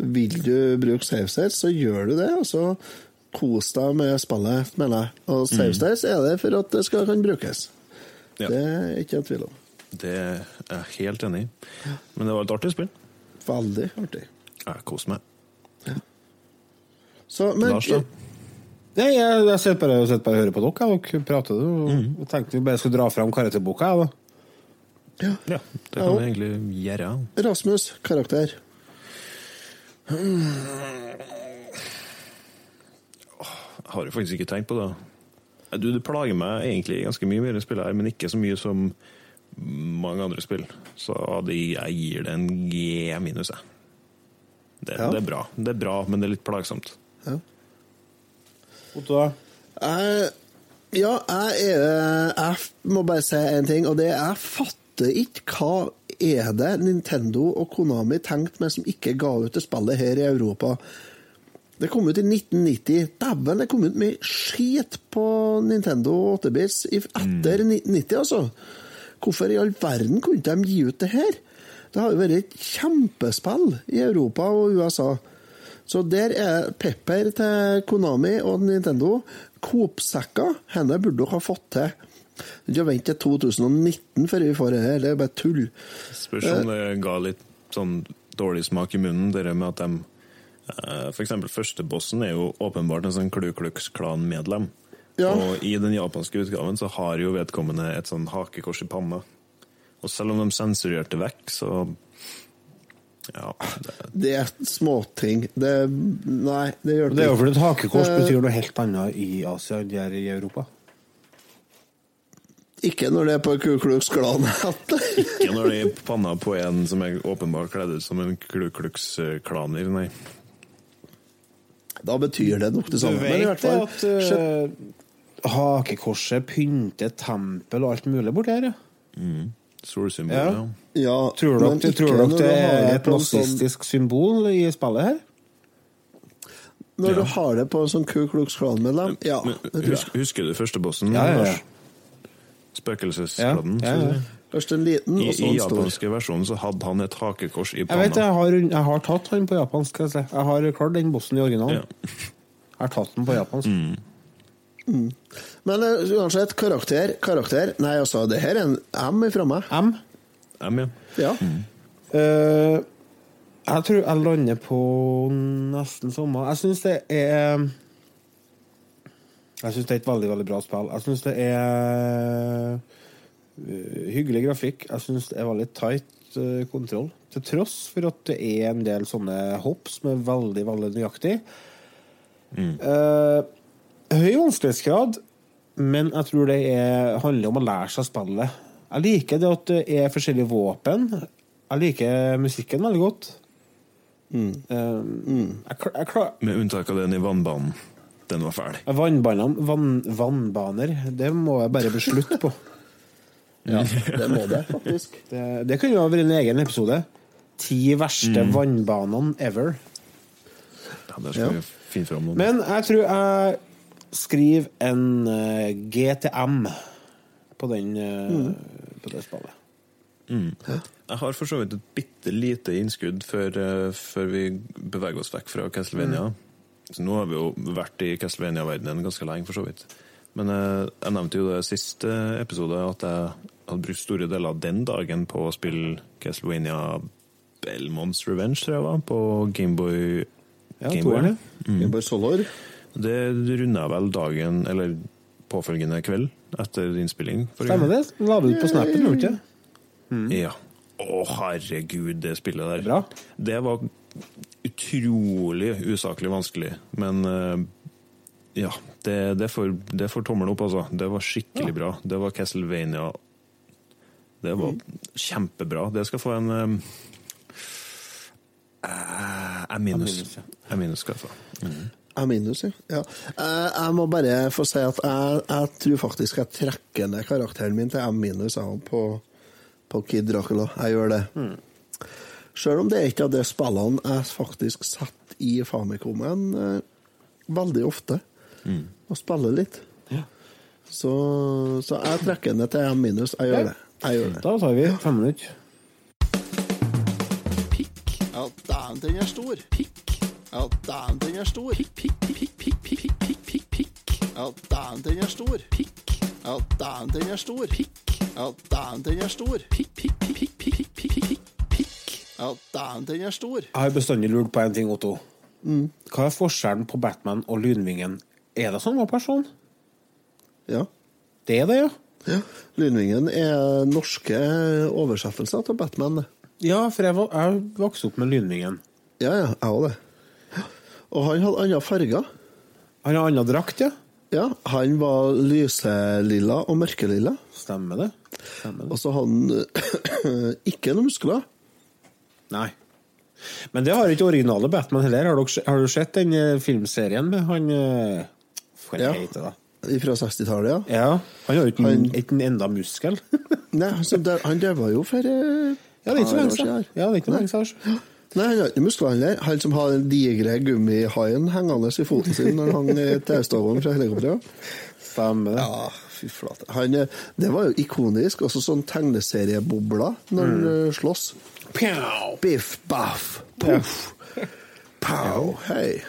vil du bruke save states, så gjør du det, og så kos deg med spillet, mener jeg. Og save states er det for at det skal kan brukes. Ja. Det er ikke en tvil om. Det er jeg helt enig i. Men det var et artig spill. Veldig artig. Jeg koser meg. Så, men, Lars, da? Nei, jeg, jeg sitter bare, jeg sitter bare og hører på dere. Dere prater, og, Mm. og tenkte vi bare skulle dra fram karakterboka. Jeg, ja. Ja, det kan vi egentlig gjøre. Rasmus, karakter. Jeg har jeg faktisk ikke tenkt på det. Du, det plager meg egentlig ganske mye mer i spillet her, men ikke så mye som mange andre spill. Så det, jeg gir det en G minus, jeg. Det, Ja. det er bra. Det er bra, men det er litt plagsomt. Ja. Otto? Jeg, ja, jeg, er, jeg må bare si en ting, og det er jeg fatter ikke hva er det Nintendo og Konami tenkte med som ikke ga ut det spillet her i Europa. Det kom ut i 1990. Dæven, det kom ut mye skit på Nintendo 8-bits etter etter 1990, altså. Hvorfor i all verden kunne de gi ut det her? Det har jo vært et kjempespill i Europa og USA. Så der er pepper til Konami og Nintendo. Coop-sekker, henne burde dere ha fått til. Ikke vente til 2019 før vi får det her, det er bare tull. Spørs om det ga litt sånn dårlig smak i munnen, det med at de eh, For eksempel første er jo åpenbart en sånn Klu Klux Klan-medlem. Ja. Og i den japanske utgaven så har jo vedkommende et sånn hakekors i panna. Og selv om de sensurerte vekk, så Ja. Det, Det er småting. Det Nei, det gjør Det er jo fordi et hakekors Eh, betyr noe helt annet i Asia enn det er i Europa. Ikke når det er på Ku Klux Klan-hatt. ikke når det er panna på en som er åpenbart kledd ut som en Ku Klux-klaner, nei. Da betyr det nok det Du samme. Men i hvert vet fall at uh, hakekorset pynter tempel og alt mulig borti her, ja. Solsymbol, Ja. ja. ja, Tror dere, men, tror dere det er et nazistisk sånn- symbol i spillet her? Når du har det på en sånn Ku Klux Klan-medlem? Ja, Men, det tror jeg. husk, husker du første bossen? Ja, ja, ja. Spøkelseskladden? Ja, ja, ja. Først en liten, I, og så en stor. japanske versjonen så hadde han et hakekors i Jeg vet jeg har, jeg har tatt han på japansk. Jeg, si. jeg har klart den bossen i originalen. Ja. Jeg har tatt den på japansk. Men uh, uansett, karakter, karakter Nei, altså, det her er en M ifra meg. M. M, ja. Ja. Eh, jeg tror jeg lander på nesten samme. Jeg syns det er Jeg syns det er et veldig veldig bra spill. Jeg syns det er hyggelig grafikk. Jeg syns det er veldig tight eh, kontroll. Til tross for at det er en del sånne hopp som er veldig veldig nøyaktig. Eh, høy vanskelighetsgrad. men jeg tror det er, handler om å lære seg spillet. Jeg liker det at det er forskjellige våpen. Jeg liker musikken veldig godt. Mm. Eh, Jeg, klar, jeg klar, Med unntak av den i vannbanen. Den var fæl. Vannbaner, vann, vannbaner, det må jeg bare beslutte på. Ja, det må det, faktisk. Det, det kunne jo ha vært en egen episode. Ti verste vannbanene ever. Ja, der skal Ja. vi finne fram noen. Men jeg tror jeg skriver en uh, GTM på, den, eh, på det spillet. Jeg har for så vidt et bitte lite innskudd før, uh, før vi beveger oss vekk fra Castlevania. Så nå har vi jo vært i Castlevania-verdenen ganske lenge, for så vidt. Men eh, jeg nevnte jo det siste episode at jeg hadde brukt store deler av den dagen på å spille Castlevania Belmonts Revenge, tror jeg var, på Gameboy. Ja, Game toeren, Boy. ja. Game Boy Solor. Det runda vel dagen, eller påfølgende kveld, etter innspilling. Stemmer det? La du det på snappen, gjorde du ikke? Ja. Å, herregud, det spillet der. Bra. Det var utrolig usaklig vanskelig, men eh, ja. Det, det, får, det får tommelen opp, altså. Det var skikkelig bra. Det var Castlevania. Det var kjempebra. Det skal få en um, Jeg minus. minus, ja. Jeg minus skal jeg få. Jeg minus, ja. ja. Jeg, må bare få si at jeg, jeg tror faktisk jeg trekker ned karakteren min til M minus på, på Kid Dracula. Jeg gjør det. Selv om det er ikke av de spillene jeg faktisk setter i Famicomen eh, veldig ofte mm. og spiller litt. Ja. Så, så, jeg trekker ned til M minus. Jeg gjør det. Jeg gjør det. Da tar vi fem minutter. Pikk. Ja, dæven, den er stor. Pikk. Ja, dæven, den er stor. Pikk, pikk, pikk, pikk, pikk, pikk, pikk, pikk. Ja, dæven, den er stor. Pikk. Ja, dæven, den er stor. Pikk. Ja, dæven, den er stor. Pikk, pikk, pikk, pikk, pikk, pikk, pikk. Ja, dæven, den er stor. Jeg har bestandig lurt på én ting, Otto. Mm. Hva er forskjellen på Batman og Lynvingen er det samme person? Ja. Det er det, ja. ja. Lynvingen er norske oversettelser til Batman. Ja, for jeg, var, jeg vokste opp med Lynvingen. Ja, ja, jeg òg det. Og han hadde andre farger. Han hadde annen drakt, ja. Ja, han var lyselilla og mørkelilla. Stemmer det. Stemmer det. Og så hadde han ikke noen muskler. Nei. Men det har ikke originale Batman heller. Har, dere, har du sett den eh, filmserien med han eh, Hva Ja. heter da. Fra 60-tallet, ja. Ja, han har jo ikke en, Han- ikke en enda muskel. Nei, der, han døde jo for eh, ja, det er ikke så par lenge år siden. Ja, det er ikke lenge siden. Nei, han har ikke muskler, han der. Han som har den digre gummihaien hengende i foten sin når han hang i TV-staven fra helikopteret. Stemmer det. Ja, fy flate. Han, eh, det var jo ikonisk. Også sånn tegneseriebobler når han mm. slåss. Pjau! Biff, baff, poff, pow, hei.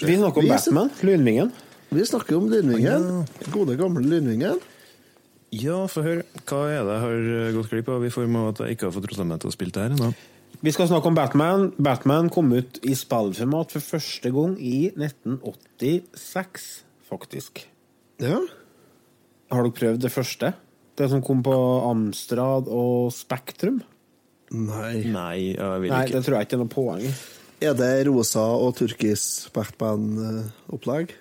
Vi snakker om Vi- Batman. Lynvingen. Vi snakker om Lynvingen. Gode, gamle Lynvingen. Ja, få høre. Hva er det jeg har eh, gått glipp av i form av at jeg ikke har fått meg til å spille det her ennå? Vi skal snakke om Batman. Batman kom ut i spillformat for første gang i 1986, faktisk. Ja. Har dere prøvd det første? Det som kom på Amstrad og Spektrum? Nei. Nei, jeg vil Nei, det tror jeg ikke er noe poeng i. Er det rosa og turkis Batman-opplegg?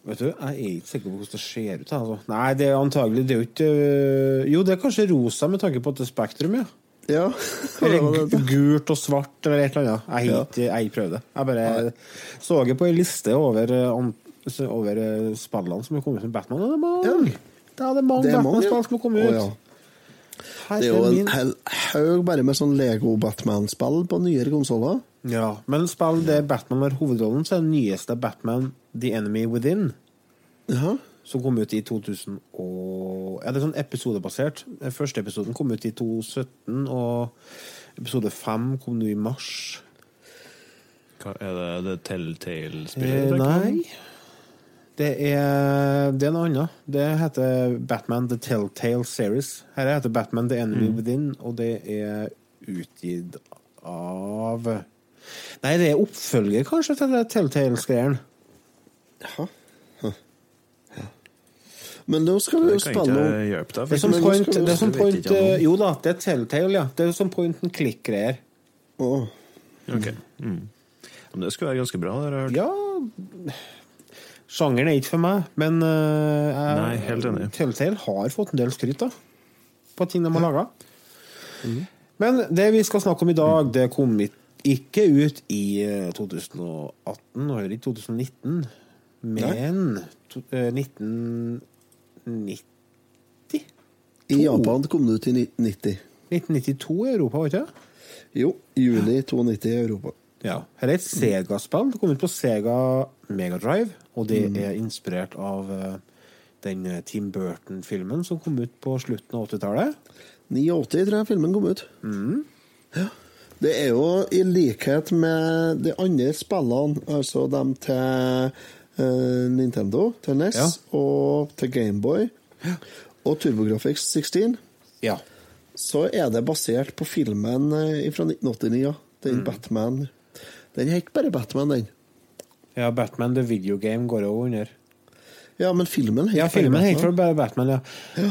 Vet du, Jeg er ikke sikker på hvordan det ser ut. Altså. Nei, det er antagelig det er jo ikke øh, Jo, det er kanskje rosa med tanke på at det er Spektrum, ja. Ja. Eller gult og svart eller et eller annet. Jeg har ikke jeg prøvd det. Jeg bare så det på ei liste over, øh, over øh, spillene som er kommet med Batman, og det er mange. Ja. Det er mange Batman-spill som har kommet ut ja. Det er jo en haug bare med sånn Lego-Batman-spill på nyere konsoller. Ja, men spill der Batman har hovedrollen, så er det nyeste Batman The Enemy Within. Ja. Som kom ut i 2000 og Ja, det er sånn episodebasert. Den første episoden kom ut i 2017, og episode fem kom nå i mars. Hva er det det Eh, Telltale-spillet? nei det er, det er noe annet. Det heter Batman The Telltale Series. Her heter Batman The Enemy Within, og det er utgitt av Nei, det er oppfølger, kanskje, til det. Jaha. Hm. Ja. Men nå skal vi jo spille ikke deg. Det er som point, det er som point ikke Jo da, det er Telltale, ja. Det er som point and click-greier. Oh. Ok. Mm. Men det skulle være ganske bra. Det har jeg hørt. Ja Sjangeren er ikke for meg, men uh, jeg, Nei, helt enig. Telltale har fått en del skryt da, på ting de har laga. Men det vi skal snakke om i dag, det kom i- ikke ut i eh, 2018 og heller ikke 2019, men to, eh, 1990? I Japan kom det ut i 1990. 1992 i Europa, var ikke det? Jo, juni 92 i Europa. Ja. Her er et Sega-spill. Det kom ut på Sega Megadrive, og det er inspirert av eh, den eh, Tim Burton-filmen som kom ut på slutten av 80-tallet. 89 tror jeg filmen kom ut. Ja. Det er jo i likhet med de andre spillene, altså dem til eh, Nintendo, til NES Ja. og til Gameboy og TurboGrafx 16, Ja. så er det basert på filmen eh, fra 1989, den mm. Batman. Den er ikke bare Batman, den. ja, Batman The Video Game går òg under. Ja, men filmen het Ja, bare filmen heter bare Batman, ja.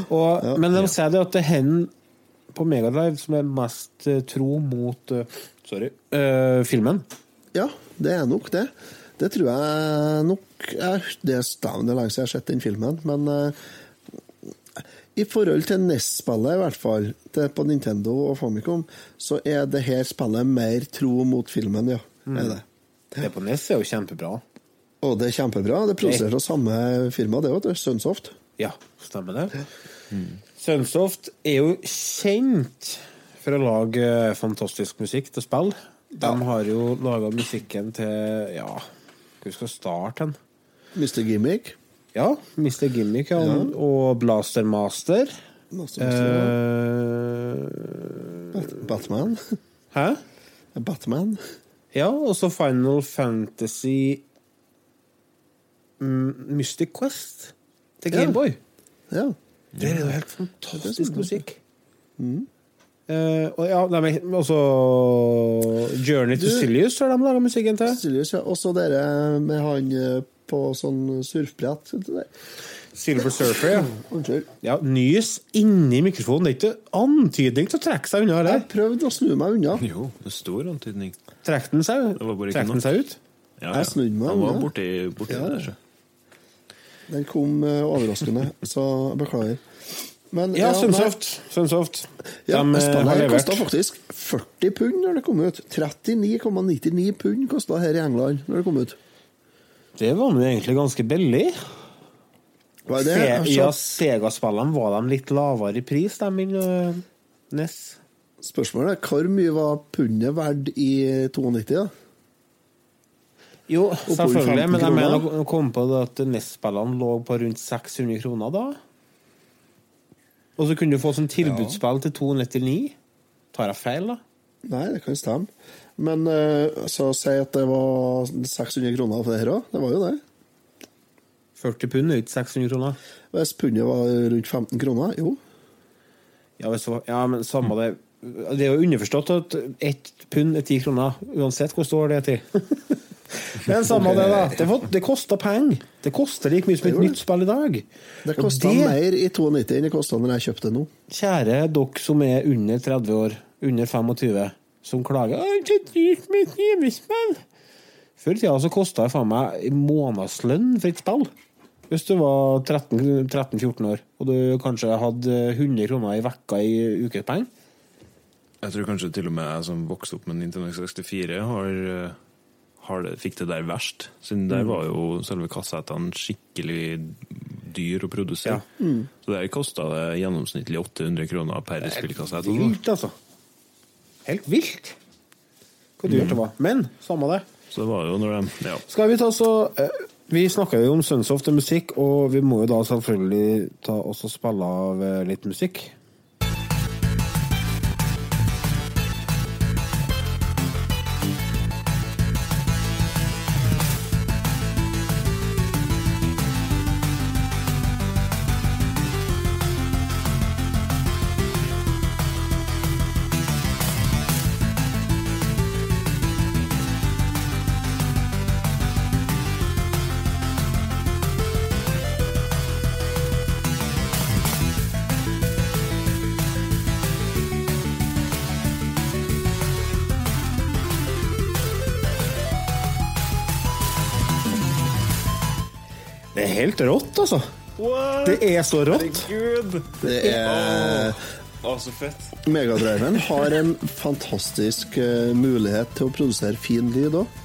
Og, Men de sier det at det er hen på Megadrive som er mest eh, tro mot eh, Sorry. eh, filmen. Ja, det er nok det. Det tror jeg nok jeg, Det er lenge siden jeg har sett den filmen, men uh, i forhold til NES-spillet, i hvert fall, det på Nintendo og Famicom, så er det her spillet mer tro mot filmen, ja. Er det. Det på NES er jo kjempebra. Og det er kjempebra. Det produserer av samme firma, det, òg. Sunsoft. Ja, stemmer det. Sunsoft er jo kjent for å lage eh, fantastisk musikk til spill. De har jo laga musikken til Ja, hvor skal vi starte hen? Mr. Gimmick. Ja, Mr. Gimmick ja, og Blaster Master. Master Master, Eh, Batman. hæ? Batman. Ja, og så Final Fantasy mm, Mystic Quest til Ja. Gameboy. Ja. Det er jo helt fantastisk musikk. musikk. Uh, og ja, de er også Journey to Silius har de laga musikken til. Silius, ja. Også dere med han eh, på sånn surfbrett. Silver Surfer, ja. Unnskyld. ja. Nys inni mikrofonen. Det er ikke antydning til å trekke seg unna Jeg her. prøvde å snu meg unna. Jo, det er stor antydning. Trekk den seg, Det var bare ikke trekk den seg ut? Ja, Jeg snudde meg, Han var ja. borti, borti Ja. der, så. Den kom eh, overraskende, så beklager. Men Ja, nei. Sunsoft. Sunsoft. Ja, eh, Spillet kosta faktisk 40 pund når det kom ut. 39,99 pund kosta her i England når det kom ut. Det var nå egentlig ganske billig. Hva er det? Se, ja, Sega-spillene var de litt lavere i pris, de enn uh, NES. Spørsmålet er hvor mye var pundet verdt i 92? da? Jo, selvfølgelig, men jeg mener å komme på det at NES-spillene lå på rundt 600 kroner da. Og så kunne du få sånn tilbudsspill til 299. Tar jeg feil, da? Nei, det kan stemme. Men så så si at det var 600 kroner for det her òg. Det var jo det. 40 pund er ikke 600 kroner. Hvis pundet var rundt 15 kroner, jo. Ja, var, ja men samme det. Det er jo underforstått at ett pund er 10 kroner, uansett hvor stor det er til. Men samme det, da. Det, det kosta penger. Det koster like mye som et nytt spill i dag. Det kosta det- mer i 92 enn det kosta når jeg kjøpte det nå. Kjære dere som er under 30 år, under 25, som klager «Å, det er dyrt med et hjemmespill». Før i tida så kosta det faen meg månedslønn for et spill. Hvis du var 13 13-14 år, og du kanskje hadde 100 kroner i vekka i ukepenger. Jeg tror kanskje til og med jeg som vokste opp med Nintendo 64, eh, har det, fikk det der verst. Siden Mm. der var jo selve kassettene skikkelig dyr å produsere. Så der kosta det gjennomsnittlig 800 kroner per spillkassett. sånn. Vilt, altså. Helt vilt hvor dyrt det var. Men samme det. Så det var jo når de Ja. Skal vi ta så eh, Vi snakka jo om Sunsoft og musikk, og vi må jo da selvfølgelig ta oss og spille av eh, litt musikk. Rått, altså. Det er så rått. Herregud! Det er Å, så fett. Megadriven har en fantastisk uh, mulighet til å produsere fin lyd òg.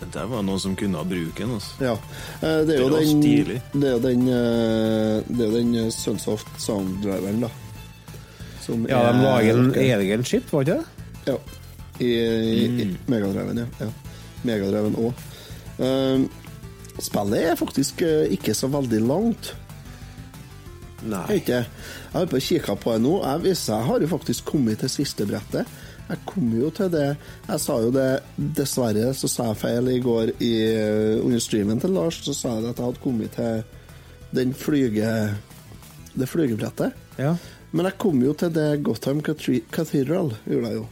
Det var noen som kunne ha bruken. Altså. Ja. Uh, Det er jo Det den stilig. Det er jo den, uh, det er den Sunsoft sounddriveren, da. Som Ja, de er- lager en egen chip, var ikke det? Ja. I, i, i Megadriven, ja. ja. Megadriven òg. Spillet er faktisk eh, ikke så veldig langt. Nei. Jeg, ikke. jeg har på kikka på det nå. Jeg, viser, jeg har jo faktisk kommet til siste brettet. Jeg kom jo til det Jeg sa jo det Dessverre så sa jeg feil i går i, under streamen til Lars. Så sa jeg at jeg hadde kommet til den flyge... Det flygebrettet. Ja. Men jeg kom jo til det Gotham Cathedral, gjorde jeg jo.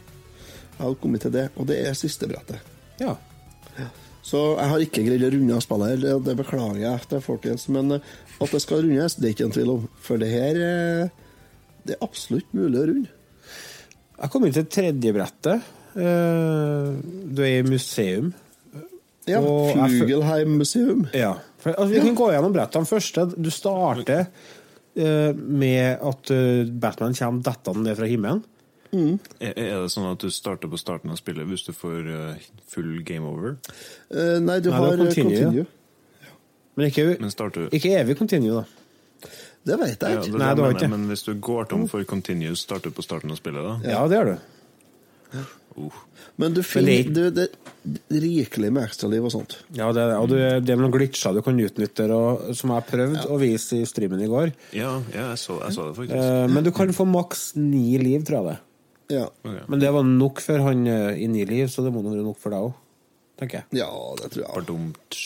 Jeg hadde kommet til det, og det er siste brettet. ja. Så jeg har ikke greid å runde av spillet, her, det- det beklager jeg til folkens. Men eh, at det skal rundes, det er ikke en tvil om. For det her eh, Det er absolutt mulig å runde. Jeg kom inn til tredje brettet. Eh, Du er i museum. Ja, Fugelheim-museum. Ja. For, altså, vi kan gå gjennom brettene først. Du starter med at Batman kommer dettende ned fra himmelen. Er er det sånn at du starter på starten av spillet hvis du får eh, full game over? Eh, nei, du Nei, har continue. continue, ja. Men ikke, Men starter ikke evig continue, da. Det vet jeg ja, ikke. det Nei, du det har ikke. Men hvis du går tom for continue, starter du på starten av spillet da? Ja, det gjør du. Uh. Men du Men finner det- du, det er rikelig med ekstraliv og sånt. Ja, det, er det. og du, det er noen glitcher du kan utnytte, og, som jeg prøvde å vise i streamen i går. Ja, ja jeg, så, jeg så det faktisk. Eh, men du kan få maks ni liv, tror jeg det. Ja, Ok. Men det var nok for han inn i ni liv, så det må være nok for deg òg, tenker jeg. ja det tror jeg. Pardumt.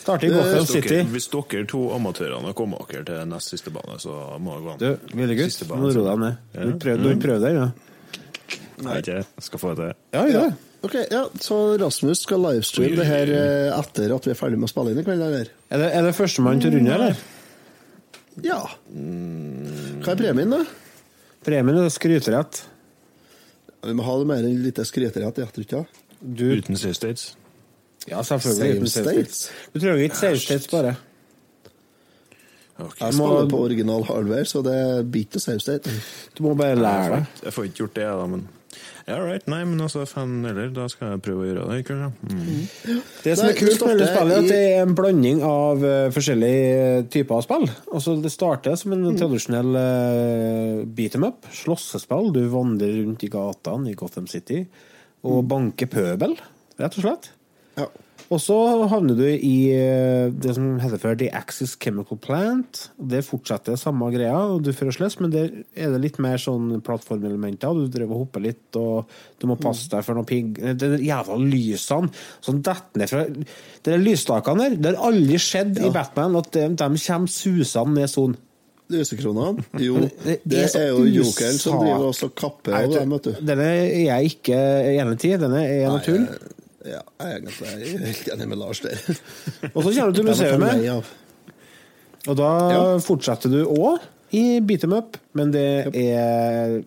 Starter i Gotham City. hvis dere to amatørene kommer dere til nest siste bane, så må det gå an. Du, lille gutt, nå bane, ro så- deg ned. Ja. Du har prøve, du har prøvd ja? Nei, jeg. Skal få det til. Ja, ja. det. Ok, ja, Så Rasmus skal livestreame det her eh, etter at vi er ferdig med å spille inn i kveld, eller? Er det, er det førstemann til runde, eller? Ja. Hva er premien, da? Premien er skryterett. Vi må ha det mer enn litt skryterett i ettertida. Du, Uten save states. ja, selvfølgelig. Uten save states? states. Du trenger ikke save states, bare. Okay. Jeg må- spiller på original hardware, så det blir ikke save state. Du må bare lære deg. Jeg får ikke gjort det, da, men all right. Nei, men altså, fan eller, Da skal jeg prøve å gjøre det. Ikke, sant? mm. Det som Nei, er kult med dette spillet, er at det er en blanding av uh, forskjellige typer av spill. Altså, det starter som en tradisjonell uh, beat em up, slåssespill. Du vandrer rundt i gatene i Gotham City og banker pøbel, rett og slett. Ja. Og så havner du i eh, det som heter for The Axis Chemical Plant. Det fortsetter samme greia, du får slåss, men der er det litt mer sånn plattformelementer. Du driver og hopper litt, og du må passe deg for noen pigg... Er jævla lysene som detter ned fra De lysstakene der, det har aldri skjedd i Batman at de, de kommer susende ned sånn. Lysekronene? Jo, Det det er jo jokeren som driver også kapper av dem, vet du. Denne er jeg ikke enig i. Denne er noe tull. Ja, jeg er helt enig med Lars der. Og så kommer du til museet. Og da Ja. fortsetter du òg i beat em up, men det er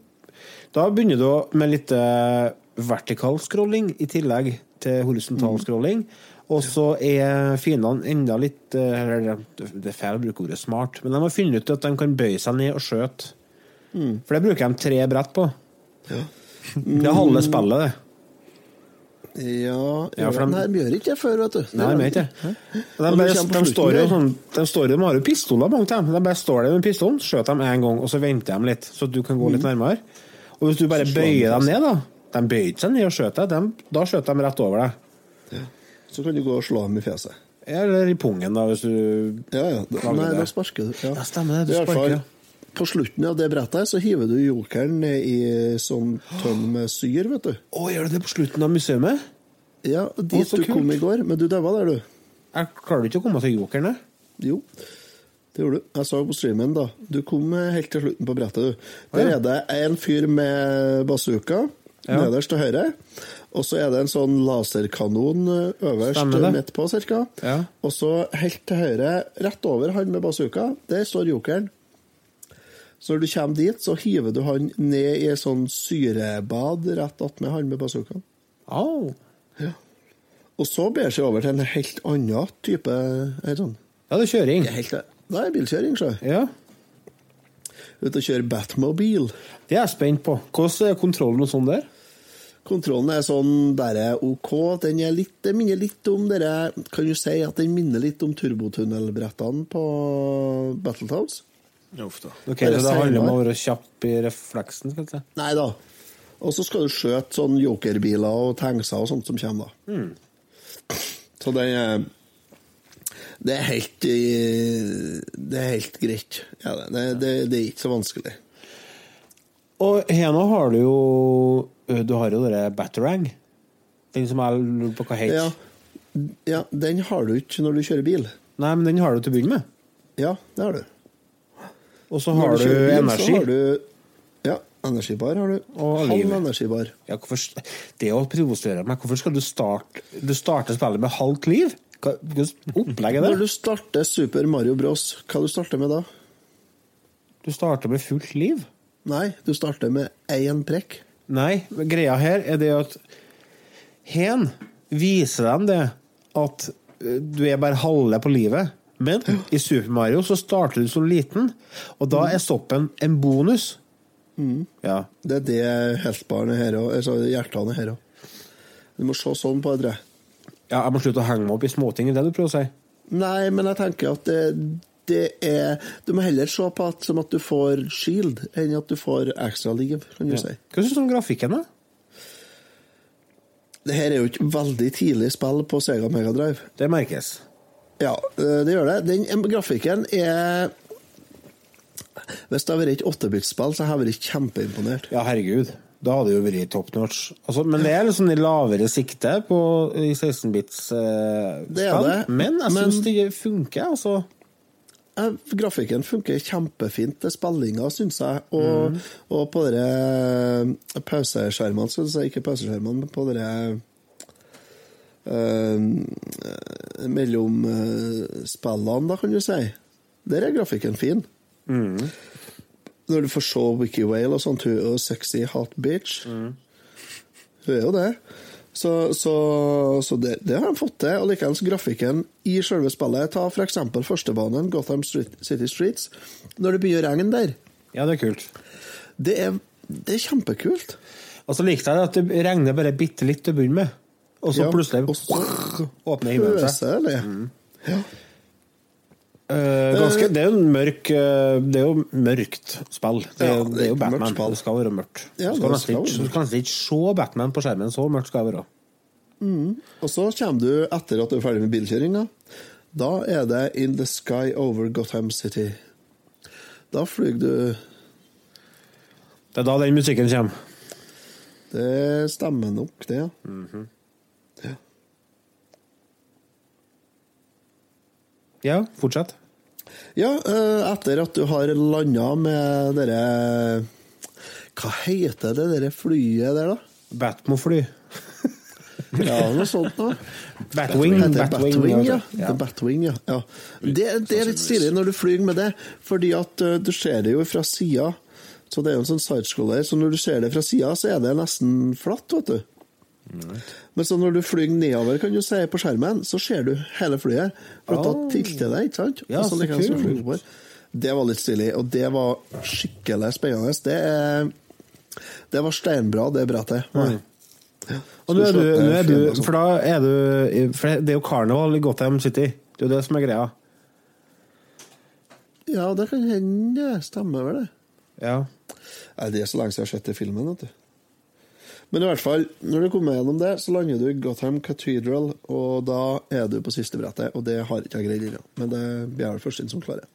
Da begynner du med litt eh, vertikal scrolling i tillegg til horisontal scrolling. Og så er fiendene enda litt eh, Det er feil å bruke ordet smart, men de har funnet ut at de kan bøye seg ned og skjøte. For det bruker de tre brett på. Det er halve spillet, det. Ja, Ja, for de- de gjør ikke det før, vet du. Nei, de gjør ikke. Det de, står jo sånn, de står jo, de har jo pistoler, mange av dem. De bare står der med pistolen, skjøter dem én gang, og så venter de litt, så du kan gå Mm. litt nærmere. Og hvis du bare bøyer dem ned, da De bøyer seg ned og skjøter deg, da skjøter de rett over deg. Så kan du gå og slå dem i fjeset. Eller i pungen, da, hvis du Ja, ja. Nei, da sparker du. Ja, Ja, stemmer det, du sparker. På slutten av det brettet så hiver du jokeren ned i sånn tønn med syr, vet du. Å, gjør du det på slutten av museet? Ja, dit så du kom i går, men du daua der, du. Jeg klarer ikke å komme til jokeren, jeg. Jo, det gjorde du. Jeg så på streamen, da. Du kom eh, helt til slutten på brettet, du. Der ja. er det en fyr med bazooka Ja. nederst til høyre. Og så er det en sånn laserkanon eh, øverst midt på, cirka. Ja. Og så helt til høyre, rett over han med bazooka, der står jokeren. Så når du kommer dit, så hiver du han ned i et sånn syrebad rett attmed han med bazookaen. Au. Og så ber seg over til en helt annen type sånn. Ja, det er kjøring. Det er helt Det er bilkjøring, sjø. Ja, Ute og kjøre Batmobil. det er jeg spent på. Hvordan er kontrollen og sånn der? Kontrollen er sånn er OK. Den er litt, det minner litt om dere Kan du si at den minner litt om turbotunnelbrettene på Battletoads? Uff da. Ok, så Det handler om å være kjapp i refleksen? skal jeg si. Nei da. Og så skal du skjøte sånn jokerbiler og tankser og sånt som kommer, da. Så det er Det er helt Det er helt greit. Ja, det, det, det, det er ikke så vanskelig. Og her nå har du jo Du har jo dere Batarang. Den som jeg lurer på hva heter. Ja. ja, den har du ikke når du kjører bil. Nei, men den har du til å begynne med. Ja, det har du. Og så har du kjører energi. Har du, ja, energibar har du. Og Halv energibar. Ja, hvorfor, det å provosere meg, hvorfor skal du starte Du starter spillet med halvt liv? Hva opplegget opplegg er Når du starter Super Mario Bros, hva du starter med da? Du starter med fullt liv? Nei, du starter med én prekk. Nei, greia her er det at Hen viser dem det at eh, du er bare halve på livet. Men i Super Mario så starter du som liten, og da er stoppen en bonus. Ja. Det er det heltbaren er her òg. Altså hjertene er her òg. Du må se sånn på det. ja, jeg må slutte å henge meg opp i småting, er det du prøver å si? Nei, men jeg tenker at det, det er Du må heller se på at, som at du får shield, enn at du får ekstra liv, kan du si. Hva syns du om grafikken, da? Det her er jo ikke veldig tidlig spill på Sega Mega Drive. Det merkes. Ja, eh, det gjør det. Den grafikken er Hvis det hadde vært et 8-bit-spill, så hadde jeg vært kjempeimponert. Ja, herregud. Da hadde det jo vært top notch. Altså, men det er liksom sånn i lavere sikte på, i 16-bits eh. Eh, Men jeg men- syns det funker, altså. Eh, Grafikken funker kjempefint til spillinga, syns jeg. Og, og på dere pauseskjermene, skal du si, ikke pauseskjermene, men på dere eh, mellom eh, spillene, da, kan du si. Der er grafikken fin. Når du får se Wiki Whale og sånt, hun er jo sexy hot bitch. Hun er jo det. Så, så, så det, det har de fått til. Og likeens grafikken i selve spillet. Ta eksempel førstebanen, Gotham Street, City Streets. Når det begynner å regne der. Ja, det er kult. Det er, det er kjempekult. Og så likte jeg at det regner bare bitte litt til å begynne med. Og så Ja, plutselig og så åpner himmelen seg. Det. Ja. Uh, ganske, det er jo en mørk eh, Det er jo mørkt spill. Det, Ja, det det er jo Batman. Det skal være mørkt. Ja, du skal nesten ikke, se Batman på skjermen. Så mørkt skal det være. Og så kommer du, etter at du er ferdig med bilkjøringa, da er det In the Sky Over Gotham City. Da flyr du Det er da den musikken kommer. Det stemmer nok, det, ja. Ja. Ja, fortsett. Ja, eh, etter at du har landa med dere Hva heter det dere flyet der, da? Batmo-fly. Ja, noe sånt noe. Batwing. Batwing, Batwing, ja. ja. Batwing, ja. ja. Det, det er litt stilig når du flyr med det, fordi at eh, du ser det jo fra sida. Så det er jo en sånn sidescroller, så når du ser det fra sida, så er det nesten flatt, vet du. Men så når du flyr nedover kan du se på skjermen, så ser du hele flyet. For oh. da tilter det, ikke sant? Ja, så så. Det var litt stilig, og det var skikkelig spennende. Det er Det var steinbra, det brettet. Mm. Ja. Og nå er du, nå er du sånt. For da er du For det er jo karneval i Gotham City. Det er jo det som er greia. Ja, det kan hende det stemmer vel, det. Ja. Nei, det er så lenge siden jeg har sett den filmen, vet du. Men i hvert fall, når du kommer gjennom det, så lander du i Gotham Cathedral, og da er du på siste brettet, og det har ikke jeg greid ennå. Men det blir jeg vel først inn som klarer.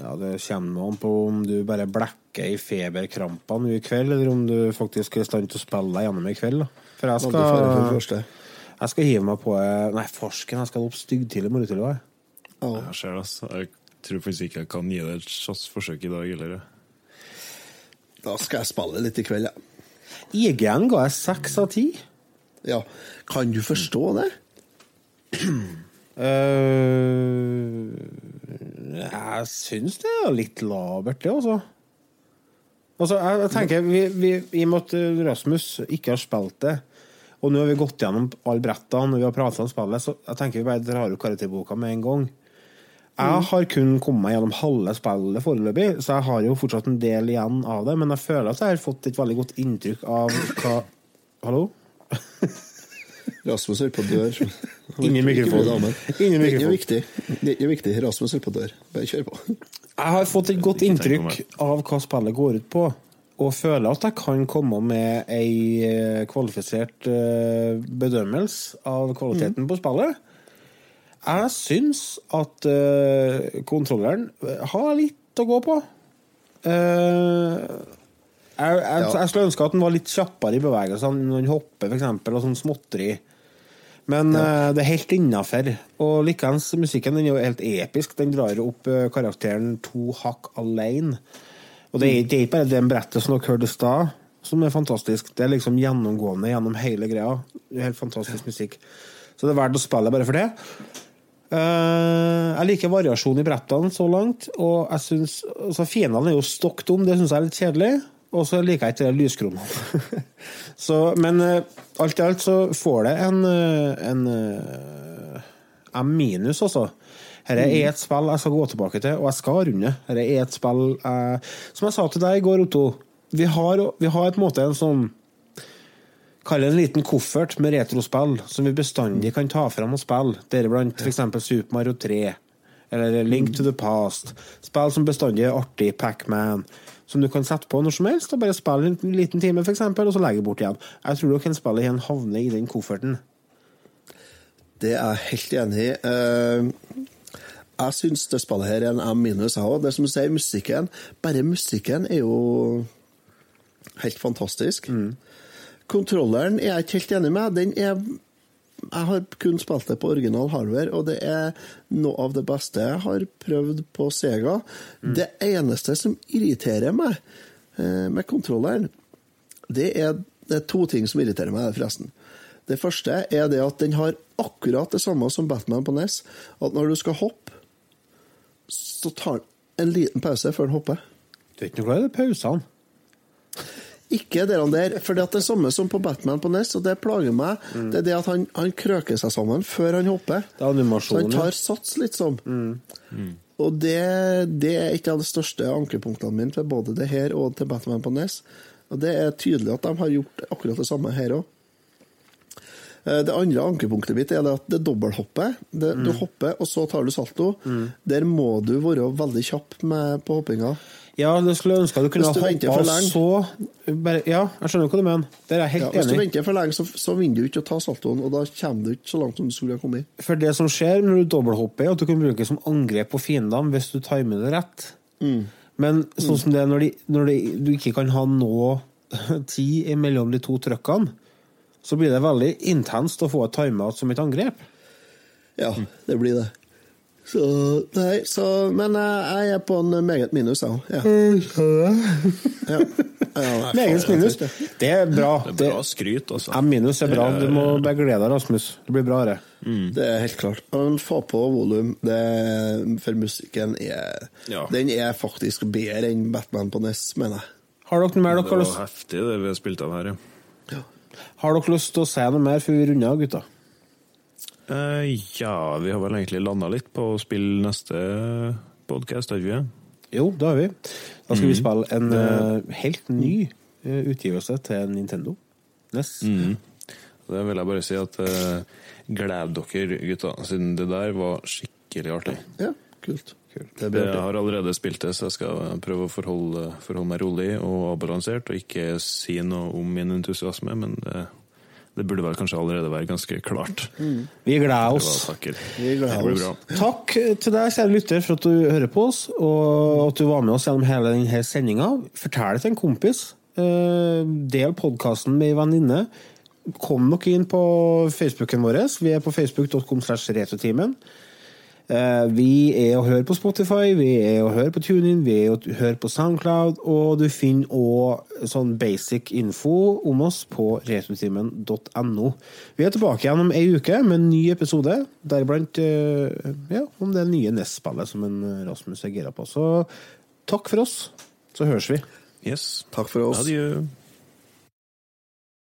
ja, det kommer an på om du bare blekker i feberkrampene nå i kveld, eller om du faktisk er i stand til å spille deg gjennom i kveld. Da. For jeg skal, jeg skal hive meg på eh, Nei, forsken. Jeg skal opp styggtidlig i morgen tidlig. også, jeg. Ser det, altså. Jeg tror faktisk ikke jeg kan gi det et slags forsøk i dag heller. Da skal jeg spille litt i kveld, ja. IG-en ga jeg seks av ti. ja. Kan du forstå det? Uh, jeg syns det er litt labert, det, altså. Altså, jeg, jeg tenker, vi, vi, I og med at Rasmus ikke har spilt det, og nå har vi gått gjennom alle brettene og vi har pratet om spillet, så jeg tenker vi bare drar ut karakterboka med en gang. Jeg har kun kommet meg gjennom halve spillet foreløpig, så jeg har jo fortsatt en del igjen av det, men jeg føler at jeg har fått et veldig godt inntrykk av hva Hallo? Rasmus holder på å dø. Inni mikrofonen. Inni Det er mikrofonen. viktig. Det er ikke viktig. Rasmus holder på å dø. Bare kjør på. Jeg har fått et godt inntrykk av hva spillet går ut på, og føler at jeg kan komme med ei eh, kvalifisert eh, bedømmelse av kvaliteten på spillet. Jeg syns at uh, kontrolleren har litt å gå på. Uh, jeg, jeg, Ja. jeg skulle ønske at den var litt kjappere i bevegelsene når den hopper, f.eks., og sånn småtteri. Men eh, det er helt innafor. Og likeens, musikken den er jo helt episk. Den drar opp uh, karakteren to hakk alene. Og det er, det er ikke bare det brettet som dere hørte i stad, som er fantastisk. Det er liksom gjennomgående gjennom hele greia. Helt fantastisk musikk. Så det er verdt å spille bare for det. Eh, jeg liker variasjon i brettene så langt, og jeg synes, altså Fiendene er jo stokk dum, det syns jeg er litt kjedelig. Og så liker jeg ikke de lyskronene. så, men eh, alt i alt så får det en, eh, en M minus, altså. Dette er et spill jeg skal gå tilbake til, og jeg skal runde. Dette er et spill jeg, Som jeg sa til deg i går, Otto, vi har, vi har et måte en sånn Kall det en liten koffert med retrospill som vi bestandig kan ta fram og spille. Deriblant f.eks. Super Mario 3 eller Link to the Past. Spill som bestandig er artig. Pacman. Som du kan sette på når som helst og bare spille en liten time, eksempel, og så legge bort igjen. Jeg tror du kan spille igjen havne i den kofferten. Det er jeg helt enig i. Eh, Jeg syns det spillet her er en M minus, jeg òg. Det som du sier, musikken Bare musikken er jo helt fantastisk. Kontrolleren er jeg ikke helt enig med. Den er Jeg har kun spilt det på original hardware, og det er noe av det beste jeg har prøvd på Sega. Det eneste som irriterer meg eh, med kontrolleren, det er, det er to ting som irriterer meg, forresten. Det første er det at den har akkurat det samme som Batman på NES. At når du skal hoppe, så tar den en liten pause før den hopper. Du vet ikke noe det er pausene? Ikke det der, for det er det samme som på Batman på NES, og det plager meg. Det er det at han, han krøker seg sammen før han hopper. Det er animasjonen, Så han tar sats, liksom. Og det, det er et av de største ankepunktene mine ved både det her og til Batman på NES. Og det er tydelig at de har gjort akkurat det samme her òg. Det andre ankepunktet mitt er at det dobbelthoppet. Det, Du hopper, og så tar du salto. Der må du være veldig kjapp med, på hoppinga. Ja, det skulle jeg ønske du kunne hoppa så bare, Ja, jeg skjønner hva du mener. Der er jeg Ja, enig. hvis du venter for lenge, så, så vinner du ikke å ta saltoen, og da kommer du ikke så langt som du skulle ha kommet. For det som skjer når du dobbelthopper, er at du kan bruke det som angrep på fiendene hvis du timer det rett. Men sånn som det er når, de, når de, du ikke kan ha nå tid mellom de to trykkene, så blir det veldig intenst å få et timeout som et angrep. Ja, det blir det. Så, nei, så, men eh, jeg er på en meget minus, jeg. Ja. Ja. Ja, Meget minus. Det er bra. Det er bra skryt, altså. M minus er bra. Du må bare glede deg, Rasmus. Det blir bra, det. Det er helt klart. Men få på volum, for musikken er Den er faktisk bedre enn Batman på NES, mener jeg. Har dere, noe mer dere har, var lyst, heftig, det vi spilte av her, ja. har dere lyst til å si noe mer før vi runder av, gutta? Eh, ja, vi har vel egentlig landa litt på å spille neste podkast, har vi ikke? Jo, det har vi. Da skal vi spille en uh, helt ny uh, utgivelse til Nintendo. NES. Det vil jeg bare si at uh, gled dere, gutta, siden det der var skikkelig artig. Ja, kult. Det Jeg har allerede spilt det, så jeg skal prøve å forholde, forholde meg rolig og avbalansert, og ikke si noe om min entusiasme, men det, det burde vel kanskje allerede være ganske klart. Vi gleder Det var oss. Vi gleder oss. Takk til deg, kjære lytter, for at du hører på oss, og at du var med oss gjennom hele denne sendinga. Fortell det til en kompis. Eh, Del podkasten med ei venninne. Kom nok inn på Facebooken vår. Vi er på facebook.com slash retrotimen. Eh, Vi er å høre på Spotify, vi er å høre på TuneIn, vi er å høre på Soundcloud, og du finner òg sånn basic info om oss på retrotimen.no. Vi er tilbake igjen om ei uke med en ny episode, deriblant eh, ja, om det nye Nest-spillet som en eh, Rasmus er gira på. Så takk for oss, så høres vi. Yes. Takk for oss. Adjø.